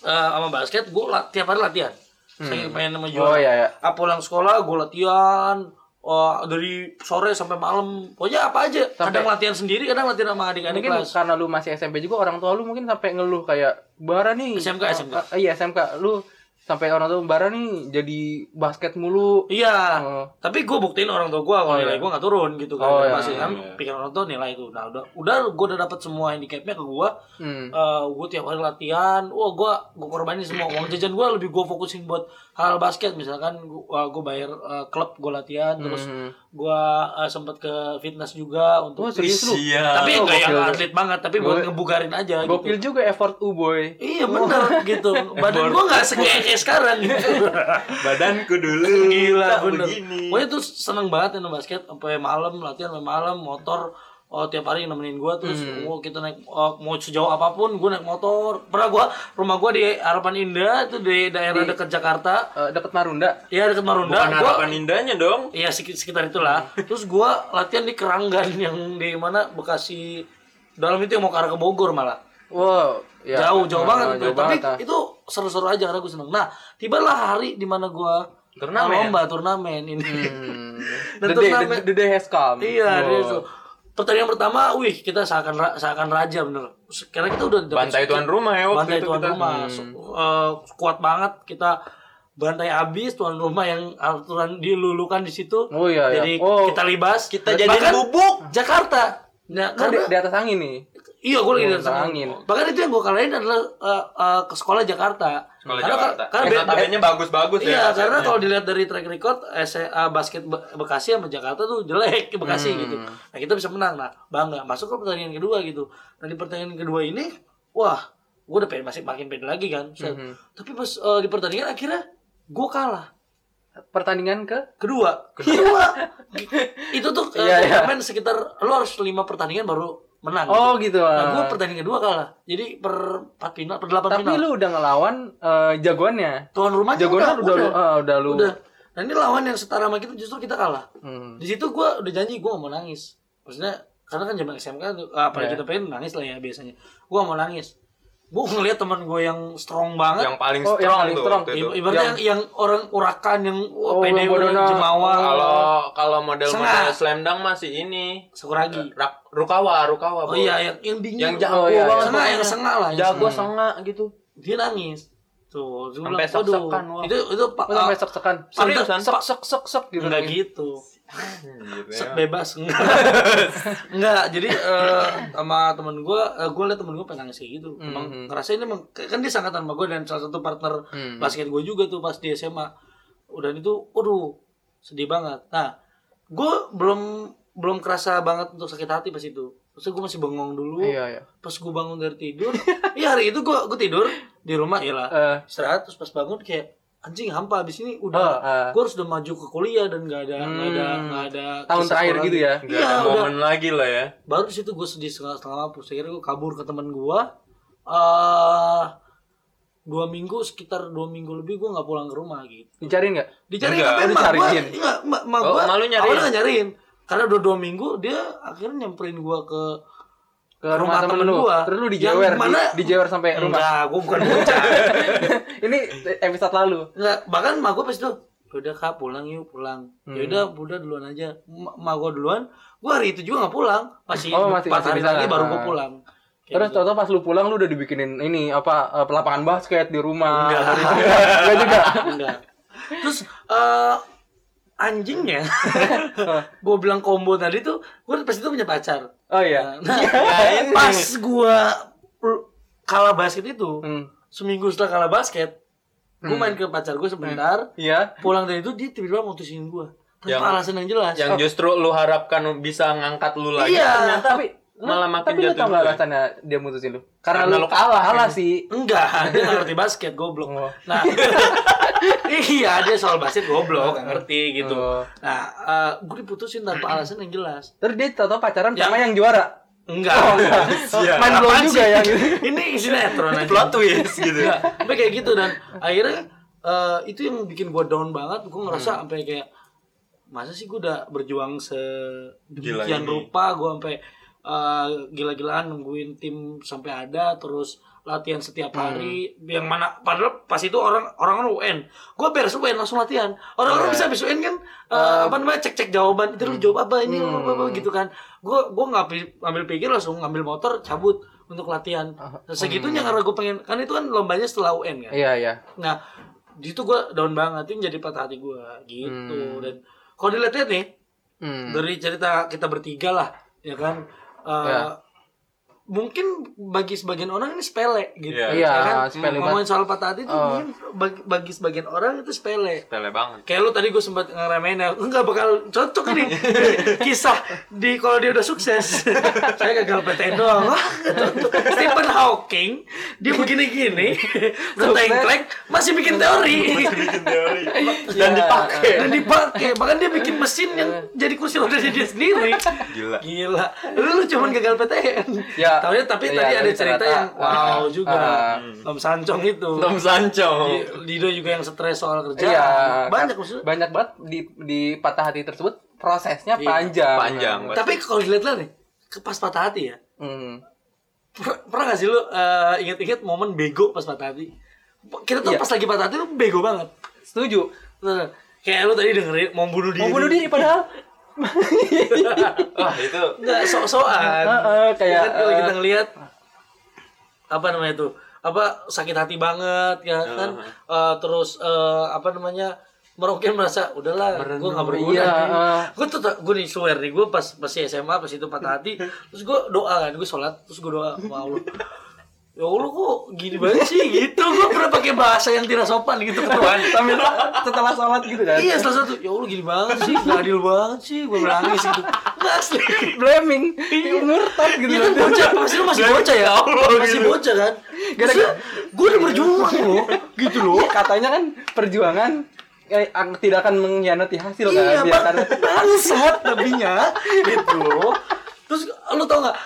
eh, sama basket, gue tiap hari latihan. Saking pengen sama juara. Oh iya ya. Ah, pulang sekolah gue latihan. Oh, dari sore sampai malam. Pokoknya apa aja. Sampai- Kadang latihan sendiri, kadang latihan sama adik-adik Mungkin kelas. karena lu masih SMP juga orang tua lu mungkin sampai ngeluh kayak bara nih. SMK, SMK. Ah, iya SMK. Lu sampai orang tua bara nih jadi basket mulu. Iya, Oh. tapi gue buktiin orang tua gue kalau Oh, nilai iya. gue nggak turun gitu kan. Oh, iya. Masih kan Iya. pikiran orang tua nilai itu. Nah udah, udah gue udah dapat semua handicapnya ke gue. Hmm. gue tiap hari latihan, wah gue gue korbanin semua uang jajan gue lebih gue fokusin buat hal basket misalkan gue bayar eh, klub gue latihan terus Hmm. gue sempet ke fitness juga untuk Oh, serius lu? Siap. tapi Oh, enggak yang gokil. atlet banget tapi buat ngebugarin aja Gokil gitu juga effort u boy. iya bener gitu badan gue nggak segede sekarang gitu Badanku dulu. gila bener begini. pokoknya tuh seneng banget ya main basket sampai malam latihan sampai malam motor Oh tiap hari nemenin gua terus Hmm. oh, kita naik oh, mau sejauh apa pun gua naik motor pernah gua rumah gua di Harapan Indah itu di daerah Di- dekat Jakarta Eh, deket Marunda. Iya dekat Marunda Bukan gua harapan indahnya dong. iya sekit- sekitar itulah terus gua latihan di Keranggan yang di mana Bekasi dalam itu yang mau ke arah ke Bogor malah Wow, ya. jauh jauh Ah, banget jauh tapi banget, ah. itu seru-seru aja karena gue seneng nah tibalah hari di mana gua Turnamen. lomba turnamen ini Hmm. Dan the, day, turnamen- the, the day has come. Iya, Wow. Pertandingan pertama, wih kita seakan ra- seakan raja bener. Karena kita udah Bantai tuan rumah ya waktu bantai itu tuan kita. rumah, So- eh, kuat banget kita bantai abis tuan rumah yang aturan dilulukan di situ. Oh, iya, iya. Jadi Oh. kita libas, Kita jadiin Bahkan bubuk. Jakarta. Nah, Kan di, karena di atas angin nih. Iya, gue lagi di atas angin. Bahkan itu yang gue kalahin adalah eh, eh, ke sekolah Jakarta. Sekolah karena, Jakarta. Karena notabene bagus-bagus ya. Iya, karena kalau dilihat dari track record SMA basket Be- Bekasi sama Jakarta tuh jelek ke Bekasi Hmm. gitu. Nah, kita bisa menang. Nah, bangga. Masuk ke pertandingan kedua gitu. Nah, di pertandingan kedua ini, wah, gue udah pengen masih makin pede lagi kan. Mhm. Tapi pas eh, di pertandingan akhirnya gue kalah. Pertandingan ke Kedua, kedua. itu tuh eh, Iya, iya. turnamen sekitar lu harus lima pertandingan baru menang. Oh gitu. Nah, ah. gue pertandingan kedua kalah. Jadi per 4 final, per 8 Tapi final. lu udah ngelawan eh, jagoannya. tuan rumahnya Jagoannya udah, udah, udah, lu ah, udah lu. udah. Nah, ini lawan yang setara sama kita justru kita kalah. Hmm. Di situ gue udah janji gue gak mau nangis. Maksudnya karena kan zaman SMK apalagi Iya. kita pengen nangis lah ya biasanya. Gue mau nangis. Gue ngeliat teman gue yang strong banget. yang paling Oh, yang strong paling tuh strong. itu. Ibaratnya yang, yang orang urakan yang Oh, pede yang jemawa, Kalau kalau model-model Sengah. slam dunk masih ini Sakuragi. Rak, Rukawa, Rukawa. Oh iya yang yang dingin. Yang jago Oh, iya, banget. iya. Sengah, yang sengah lah. yang Jago sengah. sengah gitu. Dia nangis. Tuh, Sampai bilang, "Waduh, sek-sekan, wah." Itu itu Pak Oh, sampai sek-sekan. Seriusan? Sek sek sek sek gitu. enggak nangis. gitu. Gitu ya. bebas enggak. enggak, jadi eh, sama temen gue, uh, gue liat temen gue pengen nangis kayak gitu. Emang Mhm. ngerasain emang kan dia sangkatan sama gue dan salah satu partner Hmm. basket gue juga tuh pas di SMA. Udah itu, waduh, sedih banget. Nah, gue belum belum kerasa banget untuk sakit hati pas itu. Terus gue masih bengong dulu. Iya, iya. Pas gue bangun dari tidur, iya hari itu gue gue tidur di rumah ya lah. Eh, Istirahat terus pas bangun kayak anjing hampa abis ini udah Oh, eh. gue harus udah maju ke kuliah dan nggak ada nggak ada Hmm. nggak ada Tahun terakhir sekolah gitu lagi. ya? Nggak iya ada udah momen lagi lah ya. baru di situ gue sedih setengah setengah mampus akhirnya gue kabur ke teman gue eh dua minggu sekitar dua minggu lebih gue nggak pulang ke rumah gitu dicariin nggak? dicariin Enggak, tapi dicariin. enggak emak Oh, gue emak lu nyariin? awalnya nyariin karena udah dua minggu dia akhirnya nyamperin gue ke Ke rumah, temen lu. gua. Terus lu dijewer, mana- di, dijewer sampai rumah. enggak gue bukan bocah Ini episode lalu. Enggak, bahkan emak gue pas itu udah kak pulang yuk pulang Hmm. ya udah udah duluan aja M- emak gue duluan gue hari itu juga nggak pulang masih Oh, masih- empat masih hari di sana. lagi baru gue Ah. pulang Kayak Terus gitu. tau pas lu pulang lu udah dibikinin ini apa eh, lapangan basket di rumah. Enggak. Dari- Enggak juga. enggak terus eh anjingnya gue bilang combo tadi tuh gue pas itu punya pacar Oh iya. nah ini. pas gue kalah basket itu Hmm. seminggu setelah kalah basket gue main ke pacar gue sebentar Iya. pulang dari itu dia tiba-tiba mutusin gue tanpa Yang- alasan yang jelas Yang justru lu harapkan bisa ngangkat lu lagi Iya. ternyata Tapi malah makin tapi lu jatuh tau gak dulu ya? alasannya dia mutusin lu? Karena, Karena lu lu kalah. Kalah sih. Enggak, dia nggak ngerti basket, goblok. Oh. Nah, iya dia soal basket goblok, nggak ngerti gitu. Oh. Nah, eh, gue diputusin tanpa alasan yang jelas. Terus dia tau-tau pacaran Ya. sama yang juara. Enggak. Oh, Iya. main blow juga sih? ya. Ini sinetron aja. plot twist gitu. Enggak, sampai kayak gitu dan akhirnya eh, itu yang bikin gue down banget. Gue ngerasa sampai kayak masa sih gue udah berjuang sedemikian rupa gue sampai eh, gila-gilaan nungguin tim sampai ada terus latihan setiap hari. Yang mana padahal pas itu orang orang UN gue beres UN langsung latihan. Orang-orang Iya. bisa habis UN kan eh, apa namanya cek-cek jawaban itu lu jawab apa ini apa, apa, gitu kan. Gue gue nggak ambil pikir langsung ngambil motor cabut untuk latihan. Segitunya karena gue pengen kan itu kan lombanya setelah UN kan? Iya, iya. Nah, di situ gue down banget, itu jadi patah hati gue gitu. Dan kalau dilihat-lihat nih, Hmm. dari cerita kita bertiga lah, ya kan, eh, Ya. Mungkin bagi sebagian orang ini sepele gitu. Iya. Iya, ya kan? sepele Ngomongin soal patah hati itu Oh. mungkin bagi, bagi sebagian orang itu sepele. Tele banget. Kayak lu tadi gue sempat ngeremehin ya, enggak bakal cocok nih kisah di kalau dia udah sukses. Saya gagal PTN doang. Wah, nggak cocok. Stephen Hawking dia begini-gini, ketengklek masih bikin teori. Bikin teori. Dan dipakai. Dan dipakai, bahkan dia bikin mesin yang jadi kursi roda dia sendiri. Gila. Gila. Lu, lu cuman gagal PTN. Ya. Taunya tapi Iya, tadi ada tapi cerita yang wow Ah, juga. ah. Tom Sancong itu. Tom Sancho. Dido juga yang stres soal kerjaan. Iya. Banyak kan- maksudnya. Banyak banget di di patah hati tersebut prosesnya Iya, panjang. panjang. Tapi kalau dilihat-lihat nih, ke pas patah hati ya. Hmm. Per- Pernah gak sih lu eh, inget-inget momen bego pas patah hati? Kita tuh Iya. pas lagi patah hati lu bego banget. Setuju. Nah, kayak lu tadi dengerin mau bunuh diri. Mau bunuh diri padahal Wah, itu Nggak sok-sokan. Heeh, kayak, Ya kan, kalau eh, kita ngelihat apa namanya itu? Apa sakit hati banget ya kan? Eh, terus eh, apa namanya? Merauke merasa udahlah gue gak berguna Iya, eh. gue tuh gue nih swear nih gue pas masih SMA pas itu patah hati terus gue doa kan gue sholat terus gue doa sama Allah ya Allah kok gini banget sih? Gitu gue pernah pakai bahasa yang tidak sopan gitu ke Tuhan Sambil setelah sholat gitu kan. iya salah satu ya Allah gini banget sih gak adil banget sih gue nangis gitu. Nggak asli. Blaming. Murtad gitu. Iya kan bocah, pasti lu masih bocah ya? Masih bocah kan? Gara-gara- Gue udah berjuang loh Gitu loh. Katanya kan perjuangan eh, ak- tidak akan mengkhianati hasil kan. Iya, Biar karena bangsat tapinya gitu. Terus lu tau gak,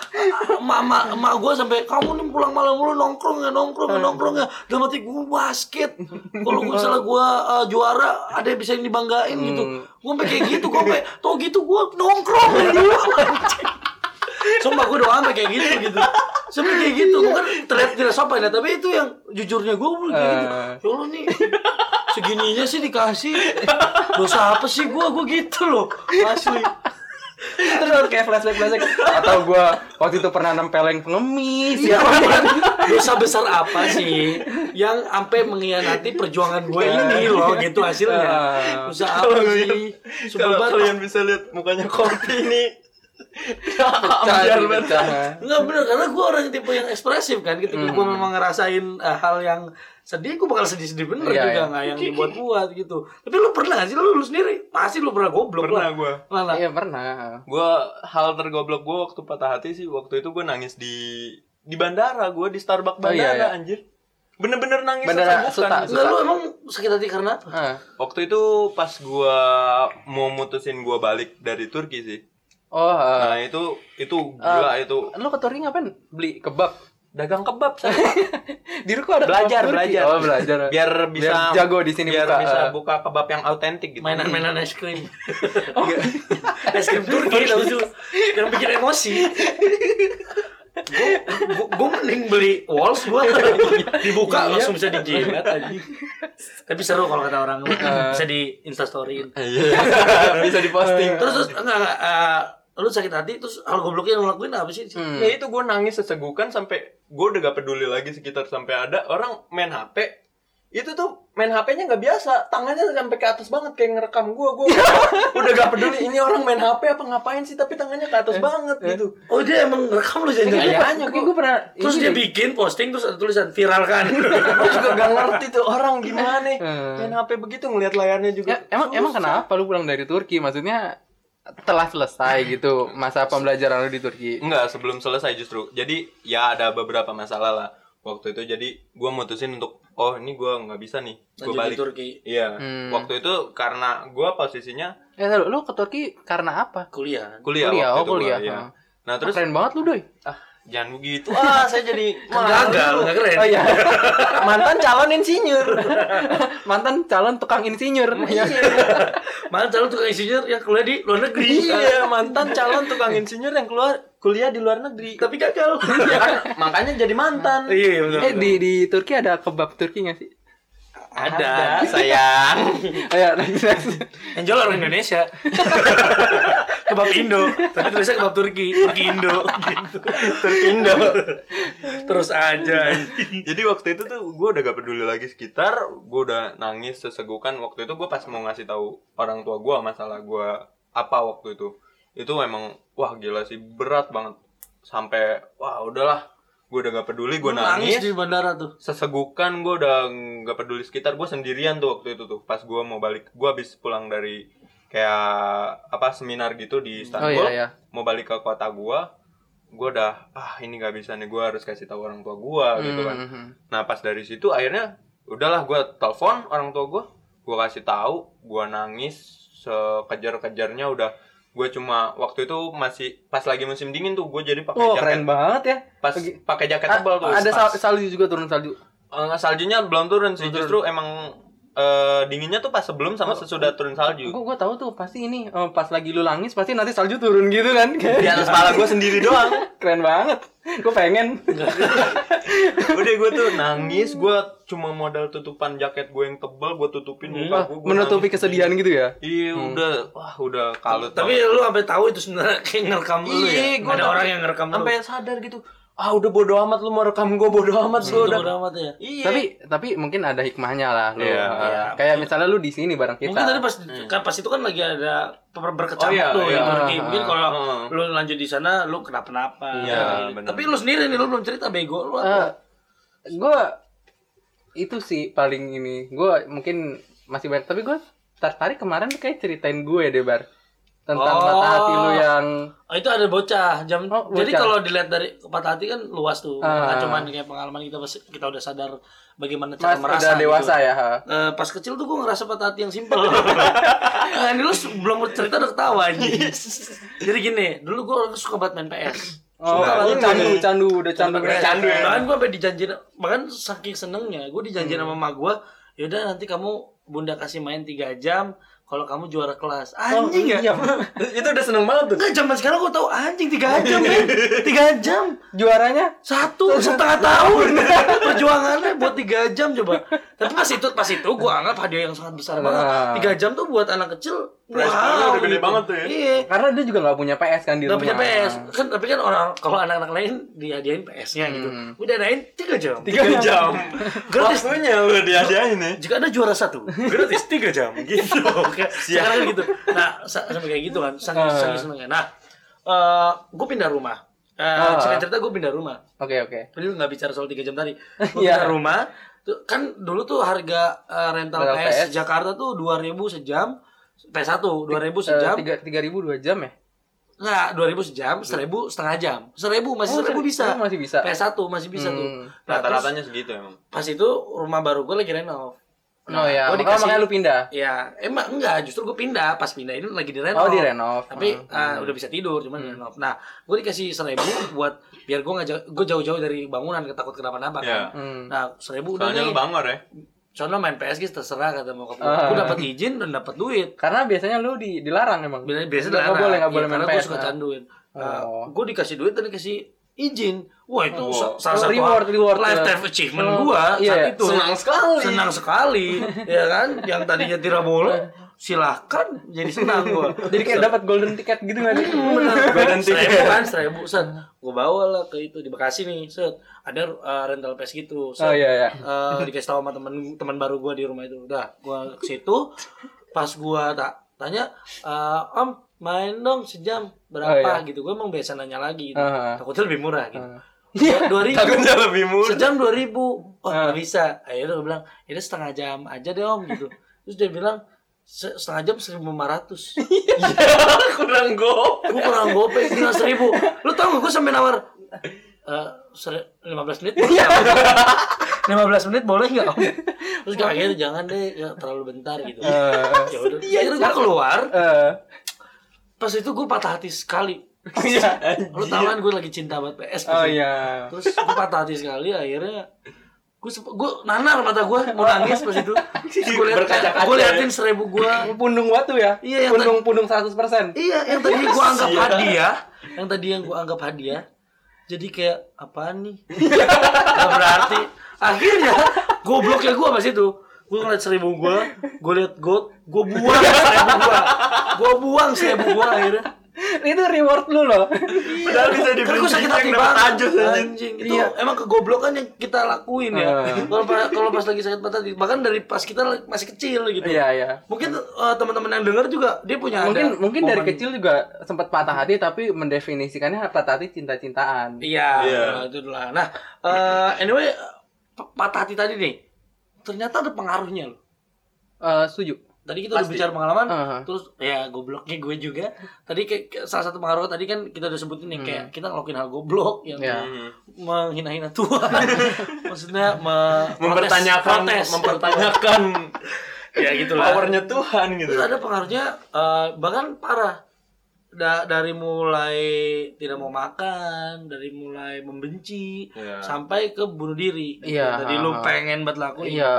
emak emak gue sampai kamu nih pulang malam mulu nongkrong ya nongkrong ya nongkrong ya. Dalam hati gue basket. Kalau gue misalnya gue uh, juara, ada yang bisa yang dibanggain gitu. Gue sampai kayak gitu, gue sampai tau gitu gue nongkrong ya. Sumpah gue doang sampai kayak gitu gitu. Sampai kayak gitu, gue kan terlihat tidak sopan ya, tapi itu yang jujurnya gue kayak gitu. Eh. Ya Allah nih, segininya sih dikasih dosa apa sih gue gue gitu loh asli terus kayak flashback flashback atau gua waktu itu pernah nempelin pengemis. Iya, ya dosa besar apa sih yang sampai mengkhianati perjuangan gue ini loh gitu hasilnya. Dosa apa sih? Kalau kalian bisa lihat mukanya kopi ini ambiar banget. pecah. Enggak bener karena gue orang tipe yang ekspresif kan ketika gue memang ngerasain eh, hal yang sedih gue bakal sedih-sedih bener Iya, juga iya. nggak yang dibuat-buat gitu tapi lu pernah gak sih lu, lu sendiri pasti lu pernah goblok Pernah lah gue. mana iya pernah Gue hal tergoblok gue waktu patah hati sih waktu itu gue nangis di di bandara gue di Starbucks Oh, iya, bandara iya. anjir. Bener-bener nangis Bandara sesenggukan. Suta, Enggak lu emang sakit hati karena apa? Ah. Waktu itu pas gue mau mutusin gue balik dari Turki sih. Oh ah. Nah itu itu gila itu lu ke Turki ngapain beli kebab dagang kebab saya. di Ruko ada belajar kebab belajar oh belajar biar bisa Biar jago di sini biar buka. bisa Ah. buka kebab yang autentik gitu Mainan-mainan es krim. es krim Turki tau tuh yang bikin emosi. Gue gue mending beli walls gue dibuka langsung bisa dijilat aja. Tapi seru kalau kata orang bisa di instastoryin. Iya. bisa diposting Terus terus enggak enggak eh, lu sakit hati terus hal gobloknya yang lu lakuin apa sih? ya itu gue nangis sesegukan sampai gue udah gak peduli lagi sekitar sampai ada orang main HP itu tuh main HP-nya nggak biasa. Tangannya sampai ke atas banget kayak ngerekam gue gue udah gak peduli ini orang main HP apa ngapain sih? Tapi tangannya ke atas banget gitu. Oh dia emang rekam lu jadi Kayaknya gue gue pernah Terus dia deh. bikin posting terus ada tulisan viralkan. gue juga gak ngerti tuh orang gimana? Hmm. main HP begitu ngeliat layarnya juga. Ya, emang emang kenapa lu pulang dari Turki? Maksudnya telah selesai gitu masa pembelajaran lu di Turki. Enggak, sebelum selesai justru. Jadi ya ada beberapa masalah lah waktu itu. Jadi gua mutusin untuk oh ini gua nggak bisa nih, Lanjut gua di balik. Turki. Iya. Hmm. Waktu itu karena gua posisinya Eh, lu, lu ke Turki karena apa? Kuliah. kuliah, Kuliah, waktu oh, itu gua, kuliah. iya. Ah. Nah Terus terus keren banget lu, Doy. ah jangan begitu. Ah saya jadi Kan gagal, nggak keren. Oh iya. Mantan calon insinyur. Mantan calon tukang insinyur. Iya. Malah calon tukang insinyur yang kuliah di luar negeri. Iya, mantan calon tukang insinyur yang keluar kuliah di luar negeri. Tapi gagal. Ya kan, makanya jadi mantan. Iya, benar. Eh di di Turki ada kebab Turki gak sih? Ada. sayang. Ayo next next. Yang jual orang Indonesia. kebab Indo. Tapi tulisnya kebab Turki. Turki Indo. Gitu. Turki Indo. Terus aja. Jadi waktu itu tuh gue udah gak peduli lagi sekitar, gue udah nangis sesegukan. Waktu itu gue pas mau ngasih tahu orang tua gue masalah gue apa waktu itu, itu emang wah gila sih berat banget. Sampai wah udahlah, gue udah gak peduli, gue nangis nangis. di bandara tuh. Sesegukan gue udah gak peduli sekitar, gue sendirian tuh waktu itu tuh. Pas gue mau balik, gue habis pulang dari kayak apa seminar gitu di Oh Istanbul, iya iya. mau balik ke kota gue, gue udah ah ini gak bisa nih, gue harus kasih tahu orang tua gue gitu kan. Mhm. Nah pas dari situ akhirnya udahlah gue telepon orang tua gue, gue kasih tahu, gue nangis sekejar-kejarnya udah gue cuma waktu itu masih pas lagi musim dingin tuh gue jadi pakai Oh, jaket keren banget ya. pas pakai jaket A- tebal tuh ada sal- salju juga turun salju. Eh, saljunya belum turun sih Belum justru emang eh, dinginnya tuh pas sebelum sama sesudah turun salju Gue gue tahu tuh pasti ini eh, pas lagi lu nangis pasti nanti salju turun gitu kan. di atas kepala gue sendiri doang Keren banget. Gue pengen. udah gue tuh nangis gue cuma modal tutupan jaket gue yang tebal gue tutupin muka gue Menutupi kesedihan gitu ya. iya udah wah udah kalut Tapi lu sampai tahu itu sebenarnya kayak ngerekam lu ya. Iya, gue ada orang yang ngerekam lu. sampai sadar gitu. Ah udah bodo amat lu mau rekam gue bodo amat lu Itu udah bodo amat ya. iya Tapi tapi mungkin ada hikmahnya lah lu. Iya, Uh, iya. Kayak misalnya lu di sini bareng kita. Mungkin tadi pas kan pas itu kan lagi ada ber- berkecamuk Oh, iya, tuh iya. yang pergi. Mungkin kalau ah. lu lanjut di sana lu kenapa-napa. Iya, Gitu. benar. Tapi lu sendiri nih lu belum cerita bego lu Eh, apa? gue itu sih paling ini gue mungkin masih banyak tapi gue tertarik kemarin kayak ceritain gue deh bar tentang Oh. patah hati lu yang Oh, itu ada bocah jam. Oh, Jadi bocah. kalau dilihat dari patah hati kan luas tuh. Ah. Nggak cuman kayak pengalaman kita kita udah sadar bagaimana cara mas merasa udah dewasa gitu. ya ha? Eh, pas kecil tuh gue ngerasa patah hati yang simpel. nah, ini lu belum cerita udah ketawa. Jadi gini, dulu gue suka banget main PS. oh Suka lu banget candu candu udah candu PS. candu ya. Bahkan gue sampai dijanjiin, bahkan saking senengnya, gue dijanjiin sama emak gue, yaudah nanti kamu bunda kasih main 3 jam, kalau kamu juara kelas. Anjing ya? iya. itu udah seneng banget tuh Enggak, zaman sekarang gue tahu anjing 3 jam, men. 3 jam. juaranya Satu setengah tahun perjuangannya buat tiga jam coba. Tapi pas itu pas itu gue anggap hadiah yang sangat besar banget. Ah. Tiga jam tuh buat anak kecil. Poolnya udah gede banget tuh ya. Iya. karena dia juga nggak punya PS kan di Gak rumah punya PS kan tapi kan orang kalau anak-anak lain dihadiahin PS-nya gitu. Hmm. Udah dadain tiga jam. tiga jam Gratis. waktunya lu diadain ya Jika ada juara satu, gratis tiga jam gitu. Kayak Sekarang kan gitu. Nah, sa- sampai kayak gitu kan, saking Ah. saking senengnya. Nah, gue pindah rumah. Eh, Ah. cerita cerita gue pindah rumah. oke oke Ini lu nggak bicara soal 3 jam tadi. Gue Iya. pindah rumah. Tuh, kan dulu tuh harga eh, rental Rental PS, PS. Jakarta tuh 2000 sejam. PS1 2000 Eh, sejam. tiga tiga ribu dua jam ya Enggak, 2000 sejam, 1000 setengah jam. 1000 masih Oh, 1000 bisa. masih bisa. PS1 masih bisa tuh. Hmm. Nah, terus rata-ratanya segitu emang pas itu rumah baru gue lagi renov. Oh ya gua makanya, makanya lu pindah Ya, emang enggak, justru gue pindah. Pas pindah ini lagi direnov. oh di renov Tapi Hmm. ah, udah bisa tidur, cuman renov. Nah, gue dikasih seribu buat biar gue nggak jauh, gue jauh-jauh dari bangunan ketakut kenapa-napa Iya. kan. Hmm. Nah, seribu udah soalnya nih. lu bangor ya Soalnya main PS gitu terserah kata mau Ah. Gue dapat izin dan dapat duit. karena biasanya lu di dilarang emang Biasanya biasa nggak nggak boleh nggak boleh main karena gue PS suka nah. canduin. Oh. gue dikasih duit dan dikasih izin. Wah itu sa- salah Oh, satu reward, reward, lifetime ya. achievement Oh, gue iya, saat iya. itu. senang sekali Senang sekali, ya kan? Yang tadinya tidak boleh, silahkan jadi senang gue. jadi kayak dapat golden ticket gitu bener Golden ticket. seribu kan seribu set gue bawa lah ke itu di Bekasi nih set ada uh, rental PS gitu set. oh iya iya Eh, dikasih tahu sama temen teman baru gue di rumah itu udah gue ke situ pas gue tak tanya eh, om main dong sejam berapa? Oh, iya. gitu. Gue emang biasa nanya lagi gitu. Ah. takutnya lebih murah gitu. Ah. dua ribu. Takutnya lebih murah. Sejam dua ribu. Oh nggak bisa. Akhirnya gue bilang ini setengah jam aja deh om gitu. Terus dia bilang "Se- setengah jam seribu lima ratus. Kurang go gue kurang gope tinggal seribu. Lu tau gak gue sampai nawar eh lima belas menit lima belas menit boleh nggak om? Terus akhirnya jangan deh ya, terlalu bentar gitu. Eh, ya udah. Akhirnya gue keluar. Eh, pas itu gue patah hati sekali. Iya lu tau kan gue lagi cinta banget PS oh iya. Terus gue patah hati sekali akhirnya gue gue nanar mata gue mau nangis pas itu. Gue liat gue liatin seribu gue pundung batu ya? Iya, yang pundung pundung 100% Iya, yang tadi gua anggap Sia. hadiah, yang tadi yang gua anggap hadiah, jadi kayak apaan nih? Gak berarti. Akhirnya gobloknya gua pas itu. Gua ngeliat seribu gua, gua liat gold, gua buang seribu gua. Gua buang seribu gua akhirnya. itu reward lu loh padahal bisa Kan dibeli gua sakit hati dapat banget. ajus anjing. Anjing, itu Iya. emang kegoblokan yang kita lakuin ya. Ah. Kalau pa- kalau pas lagi sakit hati, bahkan dari pas kita masih kecil gitu. iya iya Mungkin eh, teman-teman yang denger juga dia punya mungkin ada mungkin dari momen- kecil juga sempat patah hati tapi mendefinisikannya patah hati cinta-cintaan Iya, Iya. nah, itu lah. Nah, eh, anyway, patah hati tadi nih, ternyata ada pengaruhnya loh. Eh, setuju Tadi kita udah Pasti. bicara pengalaman, Aha. terus ya gobloknya gue juga. Tadi kayak salah satu pengaruh tadi kan kita udah sebutin nih Hmm. kayak kita ngelakuin hal goblok yang Iya. Hmm. menghina-hina Tuhan. Maksudnya me- mempertanyakan protes. mempertanyakan ya gitulah. powernya Tuhan gitu Terus ada pengaruhnya eh, bahkan parah. Da- dari mulai tidak mau makan, dari mulai membenci, Iya. sampai ke bunuh diri. gitu. Iya, Tadi lu ha, ha. pengen banget lakuin. iya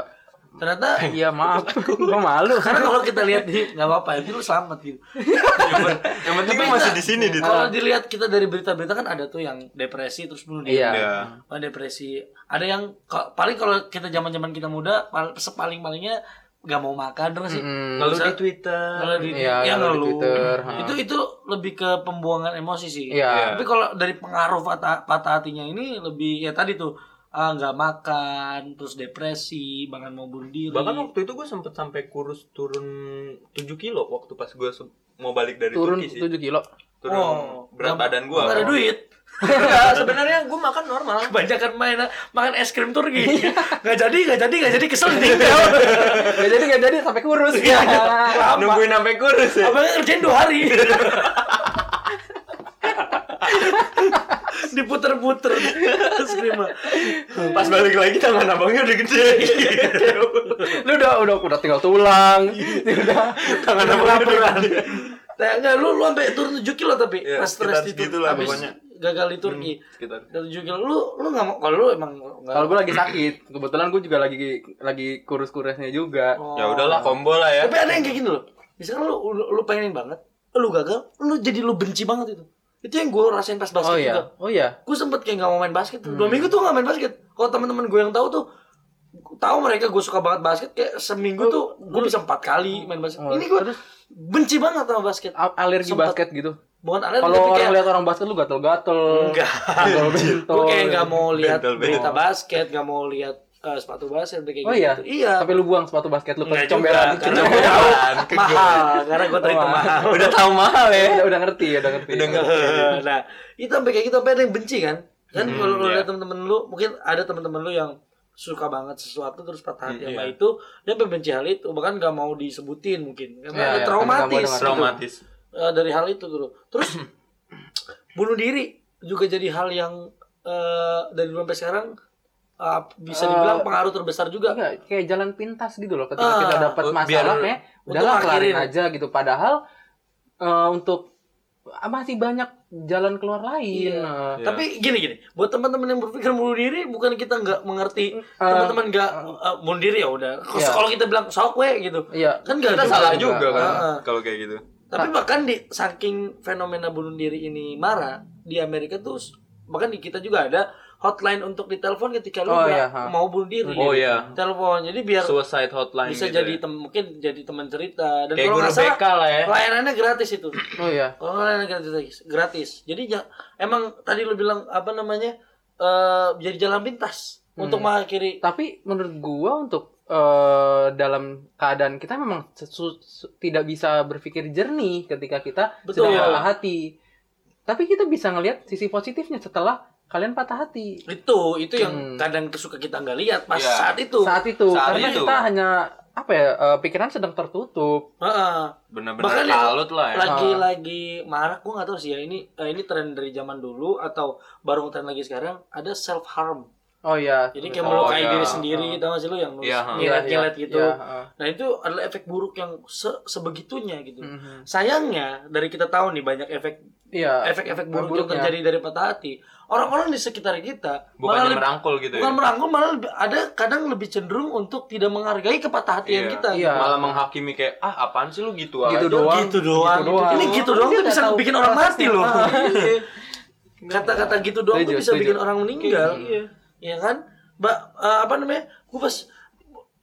Ternyata iya maaf gua malu karena kalau kita lihat di nggak apa-apa, itu lu selamat gitu. yang penting lu masih di sini di Kalau dilihat kita dari berita-berita kan ada tuh yang depresi terus bunuh diri. Iya. Iya. Oh, depresi. Ada yang paling kalau kita zaman-zaman kita muda pal- sepaling-palingnya nggak mau makan terus sih Mm. Ngeluh Bisa- di Twitter. Ngeluh di, Iya, ya, ngeluh di. Twitter, ha. Itu itu lebih ke pembuangan emosi sih. Iya. Tapi kalau dari pengaruh patah, patah hatinya ini lebih ya tadi tuh ah, nggak makan, terus depresi, bahkan mau bunuh diri. Bahkan waktu itu gue sempet sampai kurus turun 7 kilo waktu pas gue mau balik dari turun Turki sih. 7 kilo. Turun Oh, berat nggak- badan gue. nggak ada duit. Enggak, sebenarnya gue makan normal. Kebanyakan main makan es krim Turki. Nggak jadi, nggak jadi, nggak jadi kesel tinggal. Gak jadi gak jadi sampai kurus. Iya. Lama. Nungguin sampai kurus ya. Abangnya ngerjain dua hari. Diputer-puter es krim. Pas balik lagi tangan abangnya udah gede. Lu udah udah udah tinggal tulang. udah tangan abangnya udah gede. Nah, enggak lu lu sampai turun 7 kilo tapi Iya, pas stres di Turki segitulah habis pokoknya. gagal di Turki. 7 kilo lu lu enggak mau kalau lu emang enggak Kalau gue lagi sakit, kebetulan gue juga lagi lagi kurus-kurusnya juga. Oh. Ya udahlah combo lah ya. Tapi ada yang kayak gini loh. Misalkan lu lu, lu pengenin banget, lu gagal, lu jadi lu benci banget itu. Itu yang gue rasain pas basket Oh juga. iya, oh iya. Gue sempet kayak gak mau main basket tuh. Dua minggu tuh gak main basket. Kalau teman-teman gue yang tahu tuh tahu mereka gue suka banget basket kayak seminggu tuh gue bisa empat kali main basket. Oh, Ini gue benci banget sama basket. A- alergi Sempet. basket gitu. Bukan alergi Kalau tapi orang kayak lihat orang basket lu gatel-gatel. enggak. Gue kayak gak mau lihat berita basket, gak mau lihat eh, sepatu basket kayak Oh gitu. iya. Iya. Sampai lu buang sepatu basket lu ke comberan. karena gue tahu mahal, karena gue tahu itu Oh, mahal. Udah tahu mahal ya. udah, udah ngerti, udah ngerti. Udah ngerti. nah, itu sampai kayak gitu sampai ada yang benci kan? Kan Hmm, kalau lu iya. lihat temen-temen lu, mungkin ada temen-temen lu yang suka banget sesuatu terus patah hati sama iya. itu dia sampai benci hal itu bahkan gak mau disebutin mungkin karena Iya, ada iya, traumatis nggak mau dengar. gitu. Traumatis. Eh, dari hal itu dulu terus bunuh diri juga jadi hal yang eh, dari dulu sampai sekarang eh, bisa dibilang Eh, pengaruh terbesar juga Enggak, kayak jalan pintas gitu loh. Ketika Ah, kita dapat biar- masalah kayak untuk udahlah kelarin aja gitu. Padahal eh, untuk ah, masih banyak jalan keluar lain. Iya. Eh, Iya. Tapi gini gini, buat teman-teman yang berpikir bunuh diri, bukan kita nggak mengerti Eh, teman-teman nggak eh, bunuh diri ya udah. Kalau Iya. kalau kita bilang sok we gitu, Iya. kan nggak Kita salah juga. juga kan Heeh. kalau kayak gitu. Tapi bahkan di saking fenomena bunuh diri ini marah di Amerika tuh bahkan di kita juga ada hotline untuk ditelepon ketika lu Oh, iya, ha. mau bunuh diri. Oh, iya. Telepon. Jadi biar Suicide hotline bisa gitu jadi ya. tem- mungkin jadi teman cerita dan Kayak kalau nggak salah BK lah ya. layanannya gratis itu. Oh iya. Kalau nggak layanan gratis, gratis. Jadi ja- emang tadi lu bilang apa namanya eh jadi jalan pintas untuk Hmm. mengakhiri Tapi menurut gua untuk eh, dalam keadaan kita memang tidak bisa berpikir jernih ketika kita Betul. sedang patah hati. Tapi kita bisa ngelihat sisi positifnya setelah kalian patah hati. itu itu yang Hmm. kadang suka kita nggak lihat pas Iya. saat itu. Saat itu Saat karena itu. kita hanya apa ya eh, pikiran sedang tertutup. Heeh. Benar-benar kalut lah ya. lagi-lagi marak gue nggak tahu sih ya ini eh, ini tren dari zaman dulu atau baru tren lagi sekarang ada self harm Oh iya. jadi kayak Oh, melukai iya. diri sendiri tau gak sih lu yang nulis Iya, nyilet-nyilet gitu Iya, heeh. nah itu adalah efek buruk yang se- sebegitunya gitu Mhm. sayangnya dari kita tahu nih banyak efek Iya. efek-efek buruk yang terjadi dari patah hati orang-orang di sekitar kita malah Bukannya lebih- merangkul gitu bukan ya. merangkul malah lebih- ada kadang lebih cenderung untuk tidak menghargai kepatah hatian Iya. kita Iya. Malah menghakimi kayak ah apaan sih lu gitu, Gitu aja. doang. gitu doang, Gitu doang. ini gitu doang tuh bisa bikin orang mati loh prosesnya. kata-kata gitu doang tuh bisa bikin orang meninggal Iya. Ya kan mbak eh, apa namanya gue pas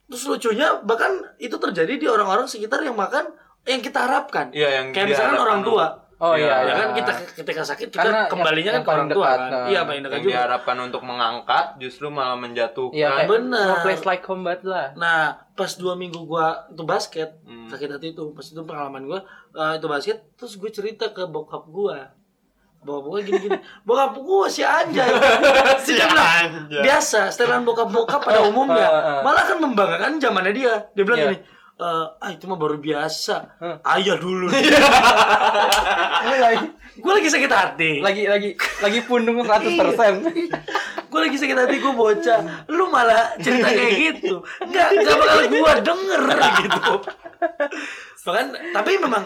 terus lucunya bahkan itu terjadi di orang-orang sekitar yang makan yang kita harapkan Iya yang kayak misalkan orang tua Oh Iya, iya, ya iya. kan kita ketika sakit kita Karena yang- kembalinya yang kan ke orang tua kan nah. iya paling dekat yang juga diharapkan untuk mengangkat justru malah menjatuhkan. Iya, bener. no place like combat lah. nah pas dua minggu gua itu basket Hmm. sakit hati itu pas itu pengalaman gua eh, itu basket terus gue cerita ke bokap gua bokap gua gini-gini. Bokap gua si anjay. Si Dia bilang, anjay. biasa setelan bokap-bokap pada umumnya. Ah, ah. malah kan membanggakan zamannya dia. Dia bilang Iya. gini "Eh, ah itu mah baru biasa. Ayah dulu. Lagi gue lagi sakit hati lagi lagi lagi pundung 100%. gue lagi sakit hati gue bocah lu malah cerita kayak gitu nggak nggak bakal gue denger gitu bahkan tapi memang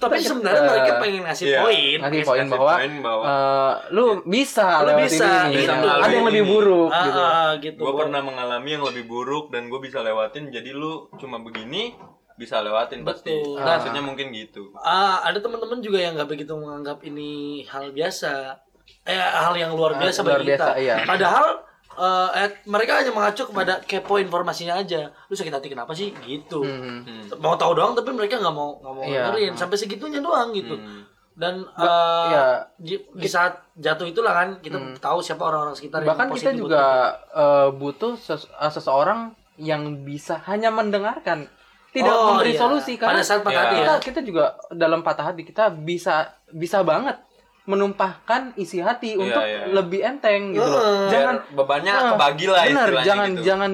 tapi sebenarnya eh, mereka pengen ngasih iya. poin Ngasih poin bahwa poin bahwa eh, lu bisa Lu bisa, ini. gitu. Ada yang lebih Ini. buruk ah, gitu. ah, gitu gue pernah mengalami yang lebih buruk dan gue bisa lewatin jadi lu cuma begini bisa lewatin pasti Betul. Nah, maksudnya mungkin gitu Ah, ada teman-teman juga yang nggak begitu menganggap ini hal biasa, eh hal yang luar Ah, biasa luar bagi kita. biasa, iya. Padahal eh, eh, mereka hanya mengacu kepada kepo informasinya aja. Lu sakit hati kenapa sih? Gitu. Hmm. Mau tahu doang tapi mereka nggak mau nggak mau Iya. dengerin sampai segitunya doang gitu. Hmm. Dan eh, iya. di, di saat jatuh itulah kan kita tahu siapa orang-orang sekitar yang Bahkan kita positif juga eh, butuh ses- eh, seseorang yang bisa hanya mendengarkan, tidak Oh, memberi iya. solusi karena Pada saat patah Iya. hati ya. kita kita juga dalam patah hati kita bisa bisa banget menumpahkan isi hati Iya, untuk iya, iya. lebih enteng gitu loh. Heeh. Jangan Biar bebannya Ah, kebagi lah benar, jangan gitu. jangan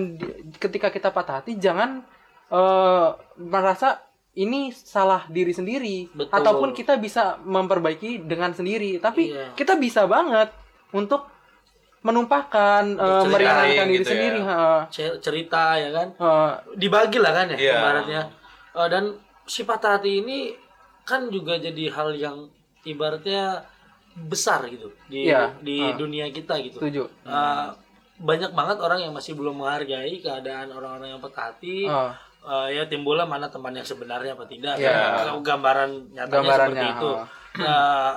ketika kita patah hati jangan eh, merasa ini salah diri sendiri Betul. ataupun kita bisa memperbaiki dengan sendiri tapi Iya. kita bisa banget untuk menumpahkan Untuk meringankan diri gitu ya. sendiri ha. Ce- cerita ya kan. Eh, Dibagi lah kan ya Iya. ibaratnya. Eh, dan si patah hati ini kan juga jadi hal yang ibaratnya besar gitu di Iya. di dunia kita gitu. setuju Uh, banyak banget orang yang masih belum menghargai keadaan orang-orang yang patah hati. Eh, Uh, ya timbullah mana teman yang sebenarnya apa tidak. Iya. Ya, gambaran nyatanya Gambarannya, seperti itu. oh.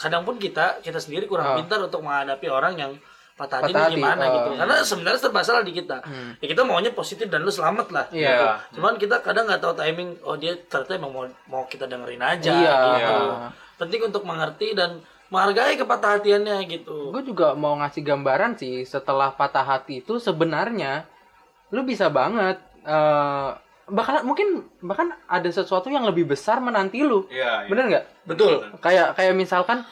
Kadang pun kita kita sendiri kurang Oh. pintar untuk menghadapi orang yang patah hati, Patah gimana oh. gitu. Karena sebenarnya serba salah di kita. Hmm. Ya kita maunya positif dan lu selamat lah. Iya. Gitu. Cuman kita kadang nggak tahu timing. Oh dia ternyata emang mau mau kita dengerin aja. Iya. Gitu. Iya. Penting untuk mengerti dan menghargai kepatah hatiannya gitu. gue juga mau ngasih gambaran sih setelah patah hati itu sebenarnya lu bisa banget eh bahkan mungkin bahkan ada sesuatu yang lebih besar menanti lu Iya, iya. bener nggak Betul. kayak kayak misalkan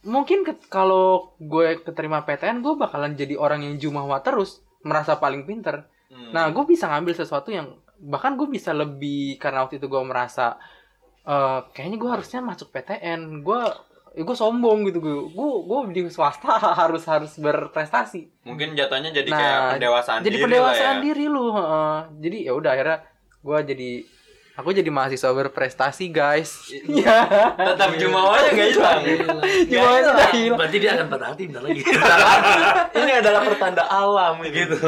mungkin ke- kalau gue keterima PTN gue bakalan jadi orang yang jumawa terus merasa paling pinter Hmm. nah gue bisa ngambil sesuatu yang bahkan gue bisa lebih karena waktu itu gue merasa eh kayaknya gue harusnya masuk PTN gue ya gue sombong gitu gue gue gue di swasta harus harus berprestasi Mungkin jatuhnya jadi kayak pendewasaan jadi diri pendewasaan lah ya. diri lu heeh. jadi ya udah akhirnya gue jadi aku jadi mahasiswa berprestasi guys Iya. Tetap jumawanya gak hilang. Jumawa itu udah hilang. Berarti dia akan patah hati bentar lagi. Ini adalah pertanda alam gitu.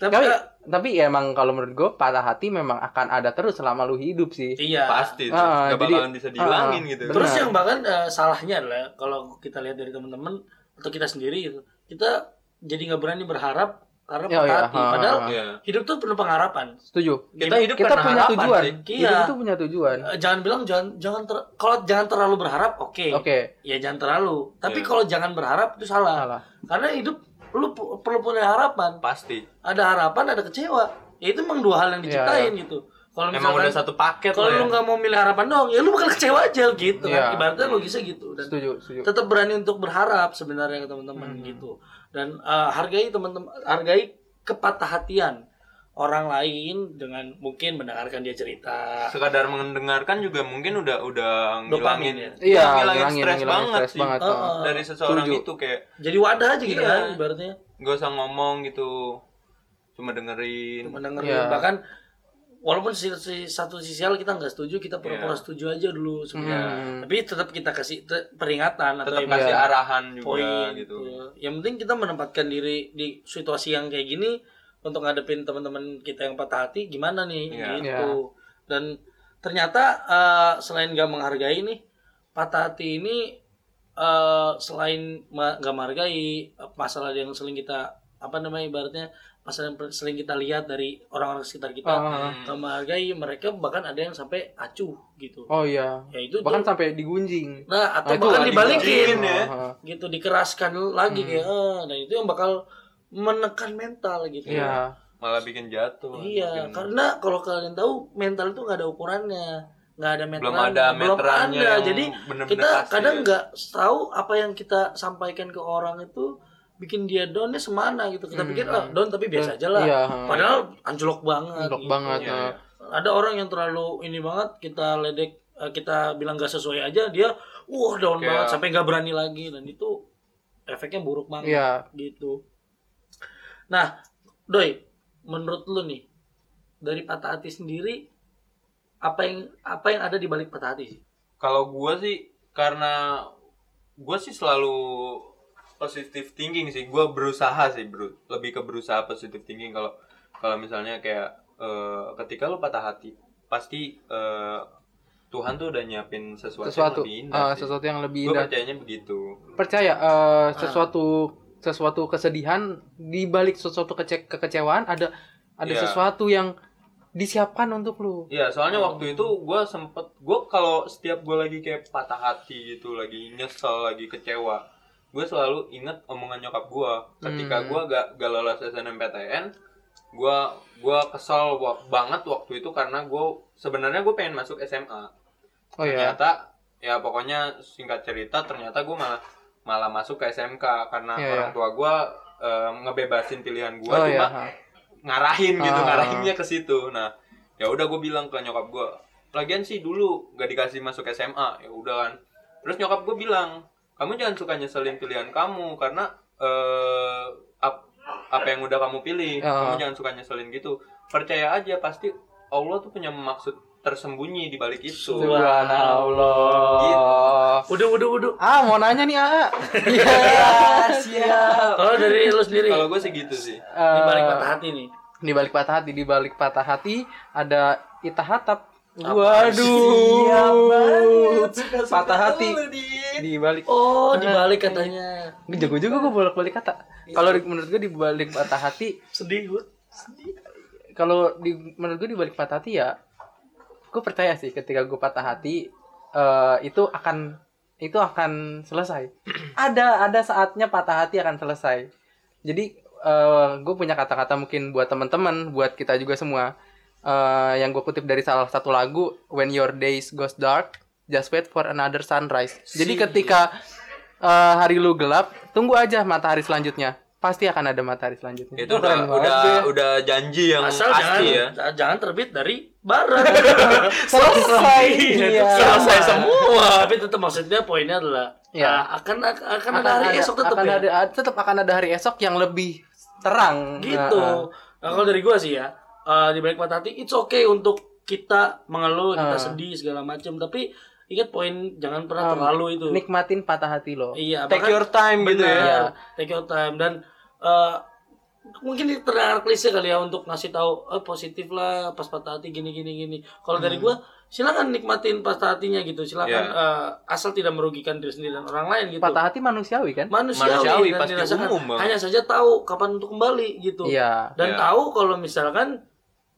Tapi, tapi tapi ya emang kalau menurut gue patah hati memang akan ada terus selama lu hidup sih iya. Pasti. Ah, Gak jadi- bakalan bisa dihilangin ah, gitu. bener. Terus yang bahkan eh, salahnya adalah kalau kita lihat dari teman-teman atau kita sendiri gitu, kita jadi nggak berani berharap karena Ya, patah ya, hati. ha, Padahal ha, ha. Iya. hidup tuh penuh pengharapan. setuju Kita hidup kita karena punya harapan tujuan sih. Iya. hidup itu punya tujuan Eh, jangan bilang jangan jangan ter, kalau jangan terlalu berharap, oke. oke Ya jangan terlalu. Tapi Iya. kalau jangan berharap itu salah. salah Karena hidup lu perlu punya harapan. Pasti. Ada harapan, ada kecewa. Ya itu emang dua hal yang Iya, diciptain gitu. Kalau Emang udah satu paket kalau lah ya. lu nggak mau milih harapan dong, ya lu bakal kecewa aja gitu Iya. kan. Ibaratnya logisnya gitu. Dan setuju setuju tetap berani untuk berharap sebenarnya ke teman-teman Hmm. gitu dan uh, hargai teman-teman hargai kepatah hatian orang lain dengan mungkin mendengarkan dia cerita Sekadar mendengarkan juga mungkin udah udah Dopamin ngilangin. ya? iya ngilangin ngilangin stres ngilangin banget stres sih. banget oh. Dari seseorang Setuju. itu kayak jadi wadah aja gitu Iya. kan ibaratnya gak usah ngomong gitu. Cuma dengerin. mendengar Iya. bahkan walaupun si, si- satu sisi hal kita nggak setuju kita pura-pura Iya. setuju aja dulu sebenarnya Hmm. tapi tetap kita kasih te- peringatan atau Tetap ibarat- kasih Iya. arahan juga poin gitu. Yang penting kita menempatkan diri di situasi yang kayak gini untuk ngadepin teman-teman kita yang patah hati gimana nih Iya. gitu. Dan ternyata eh, selain gak menghargai nih patah hati ini eh, selain ma- gak menghargai eh, masalah yang sering kita apa namanya ibaratnya masalah yang sering kita lihat dari orang-orang sekitar kita Ah, gak menghargai mereka bahkan ada yang sampai acuh gitu. oh iya Ya itu bahkan tuh- sampai digunjing nah atau Nah, itu bahkan dibalikin ya. Ah, ah. gitu dikeraskan lagi Hmm. kayak eh dan itu yang bakal menekan mental gitu iya Malah bikin jatuh. iya bikin- karena kalau kalian tahu mental itu nggak ada ukurannya nggak ada meteran belum ada belum meterannya ada yang jadi bener-bener kita pasti kadang ya. nggak tahu apa yang kita sampaikan ke orang itu bikin dia downnya semana gitu kita Hmm. pikir ah down tapi biasa aja lah iya padahal anjlok banget Anjlok gitu. banget, iya. ada orang yang terlalu ini banget kita ledek eh, kita bilang gak sesuai aja dia wah down banget sampai nggak berani lagi dan itu efeknya buruk banget iya gitu. Nah, Doi, menurut lu nih dari patah hati sendiri apa yang apa yang ada di balik patah hati sih? Kalau gua sih karena gua sih selalu positive thinking sih. Gua berusaha sih, bro. Lebih ke berusaha positive thinking kalau kalau misalnya kayak eh, ketika lu patah hati, pasti eh, Tuhan tuh udah nyiapin sesuatu, sesuatu yang lebih indah. ah, sih. sesuatu yang lebih indah percayanya begitu. percaya eh, sesuatu sesuatu kesedihan di balik sesuatu kece kekecewaan ada ada Iya. sesuatu yang disiapkan untuk lu. Iya, soalnya waktu itu gue sempet gue kalau setiap gue lagi kayak patah hati gitu, lagi nyesel, lagi kecewa, gue selalu inget omongan nyokap gue. Ketika Hmm. gue gak gak lolos SNMPTN, gue gua kesel banget waktu itu karena gue sebenarnya gue pengen masuk SMA. Oh ya. ternyata ya pokoknya singkat cerita ternyata gue malah malah masuk ke SMK karena Iya, orang iya. tua gue ngebebasin pilihan gue Oh cuma ya. ngarahin gitu Ah. ngarahinnya ke situ nah ya udah gue bilang ke nyokap gue lagian sih dulu gak dikasih masuk SMA ya udah kan terus nyokap gue bilang kamu jangan suka nyeselin pilihan kamu karena eh ap- apa yang udah kamu pilih Ah. kamu jangan suka nyeselin gitu percaya aja pasti Allah tuh punya maksud tersembunyi di balik itu Subhanallah. Udah, udah, udah. Ah, mau nanya nih, AA. Iya, siap. Kalau dari lu sendiri, kalau gue sih gitu sih di balik patah hati nih. di balik patah hati, di balik patah hati ada itahatap. Waduh. Siap banget, Patah hati. Di balik Oh, di balik katanya. jago juga gue bolak-balik kata. Kalau di- menurut gue di balik patah hati, Sedih gue. kalau di menurut gue di balik patah hati ya, gue percaya sih ketika gue patah hati eh, itu akan itu akan selesai. ada ada saatnya patah hati akan selesai. Jadi gue punya kata-kata mungkin buat teman-teman, buat kita juga semua. Eh, yang gue kutip dari salah satu lagu When Your Days Goes Dark, Just Wait for Another Sunrise. Jadi Sih. ketika eh, hari lu gelap, tunggu aja matahari selanjutnya. Pasti akan ada matahari selanjutnya. itu udah keren udah deh. udah janji yang Asal jangan, pasti ya jangan terbit dari barat. selesai. Iya, Iya. selesai semua Tapi tetap maksudnya poinnya adalah Iya. uh, akan akan, ada hari esok tetap akan ya. ada tetap akan ada hari esok yang lebih terang. gitu. Nah, Nah, kalau dari gua sih ya, uh, di balik patah hati it's okay untuk kita mengeluh, kita Ah. sedih segala macam, tapi ingat poin jangan pernah Um, terlalu itu. nikmatin patah hati lo. Iya, take bahkan- your time gitu Benar, ya take your time dan uh, mungkin ini terdengar klise kali ya untuk ngasih tahu oh, positif lah pas patah hati gini gini gini. Kalau dari Hmm. gua silakan nikmatin patah hatinya gitu. Silakan Iya. uh, asal tidak merugikan diri sendiri dan orang lain gitu. Patah hati manusiawi kan? manusiawi, Manusiawi, dan pasti dirasakan. umum, hanya saja tahu kapan untuk kembali gitu Iya. dan Iya. tahu kalau misalkan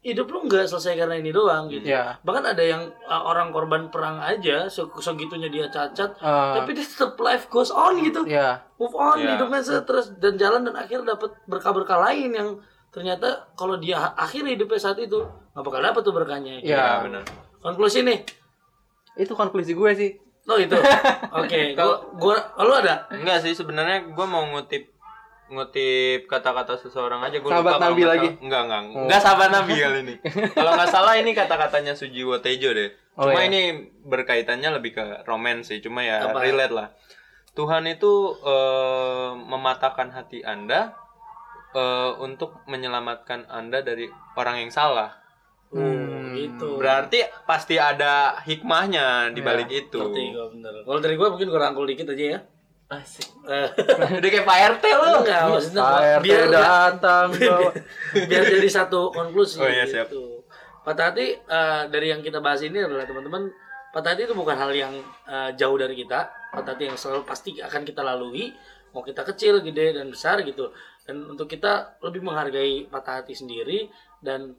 hidup lu nggak selesai karena ini doang gitu Iya. bahkan ada yang uh, orang korban perang aja se- segitunya dia cacat Eh, tapi dia tetap life goes on gitu Iya. move on Iya. hidupnya terus dan jalan dan akhirnya dapat berkah-berkah lain yang ternyata kalau dia akhir hidupnya saat itu nggak bakal dapat tuh berkahnya Iya. ya benar konklusi nih Itu konklusi gue sih. oh itu oke gua gua oh, lu ada enggak sih sebenarnya gue mau ngutip ngutip kata-kata seseorang aja gue Sahabat Nabi lagi? enggak enggak Oh. enggak sahabat Nabi kali ini kalau nggak salah ini kata-katanya Sujiwo Tejo deh Oh, cuma iya. ini berkaitannya lebih ke romance sih cuma ya Apa? relate lah Tuhan itu eh, mematahkan hati anda eh, untuk menyelamatkan anda dari orang yang salah Hmm, gitu berarti pasti ada hikmahnya di Iya, balik itu Ngerti gua bener. Kalau dari gua mungkin gua rangkul dikit aja ya. Asik. Eh, udah kayak Pak RT lo enggak maksudnya Pak RT biar datang. bawa- biar jadi satu konklusi Oh, iya, siap. gitu. Patah hati eh, dari yang kita bahas ini adalah teman-teman patah hati itu bukan hal yang eh, jauh dari kita. Patah hati yang selalu pasti akan kita lalui, mau kita kecil, gede dan besar gitu. Dan untuk kita lebih menghargai patah hati sendiri dan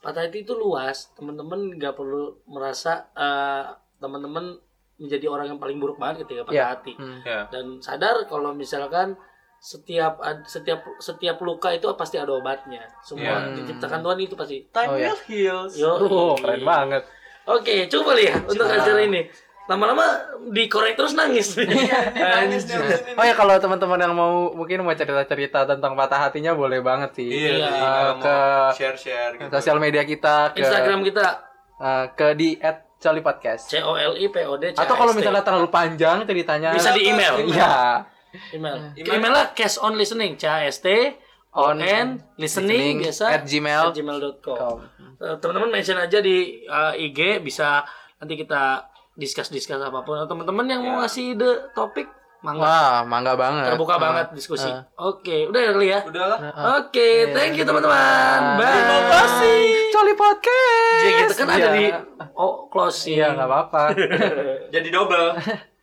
patah hati itu luas. Teman-teman nggak perlu merasa eh, teman-teman menjadi orang yang paling buruk banget ketika patah Iya. hati Hmm. ya dan sadar kalau misalkan setiap setiap setiap luka itu pasti ada obatnya semua Iya. diciptakan Tuhan itu pasti time Oh, iya. will heals yo Oh, keren banget. oke coba lihat untuk acara ini lama-lama dikorek terus nangis ini. Oh ya kalau teman-teman yang mau mungkin mau cerita-cerita tentang patah hatinya boleh banget sih. Iya, Iya. mau ke share-share gitu. sosial media kita ke Instagram kita eh, ke di @coli_podcast. C O L I P O D C Atau kalau misalnya terlalu panjang ceritanya bisa di email Iya. email Email. emailnya cash on listening C A S T O On N listening biasa at gmail. gmail.com Com. Eh, teman-teman mention aja di eh, IG bisa nanti kita discuss discuss apa pun atau teman-teman yang mau ngasih ide topik mangga Wah, mangga banget. terbuka Ah. banget diskusi ah. oke udah ya kali ya Udahlah. oke thank you teman-teman bye Terima kasih. Coli podcast. Jadi gitu kan ada Iya. di oh closing Iya, nggak apa-apa. Jadi double.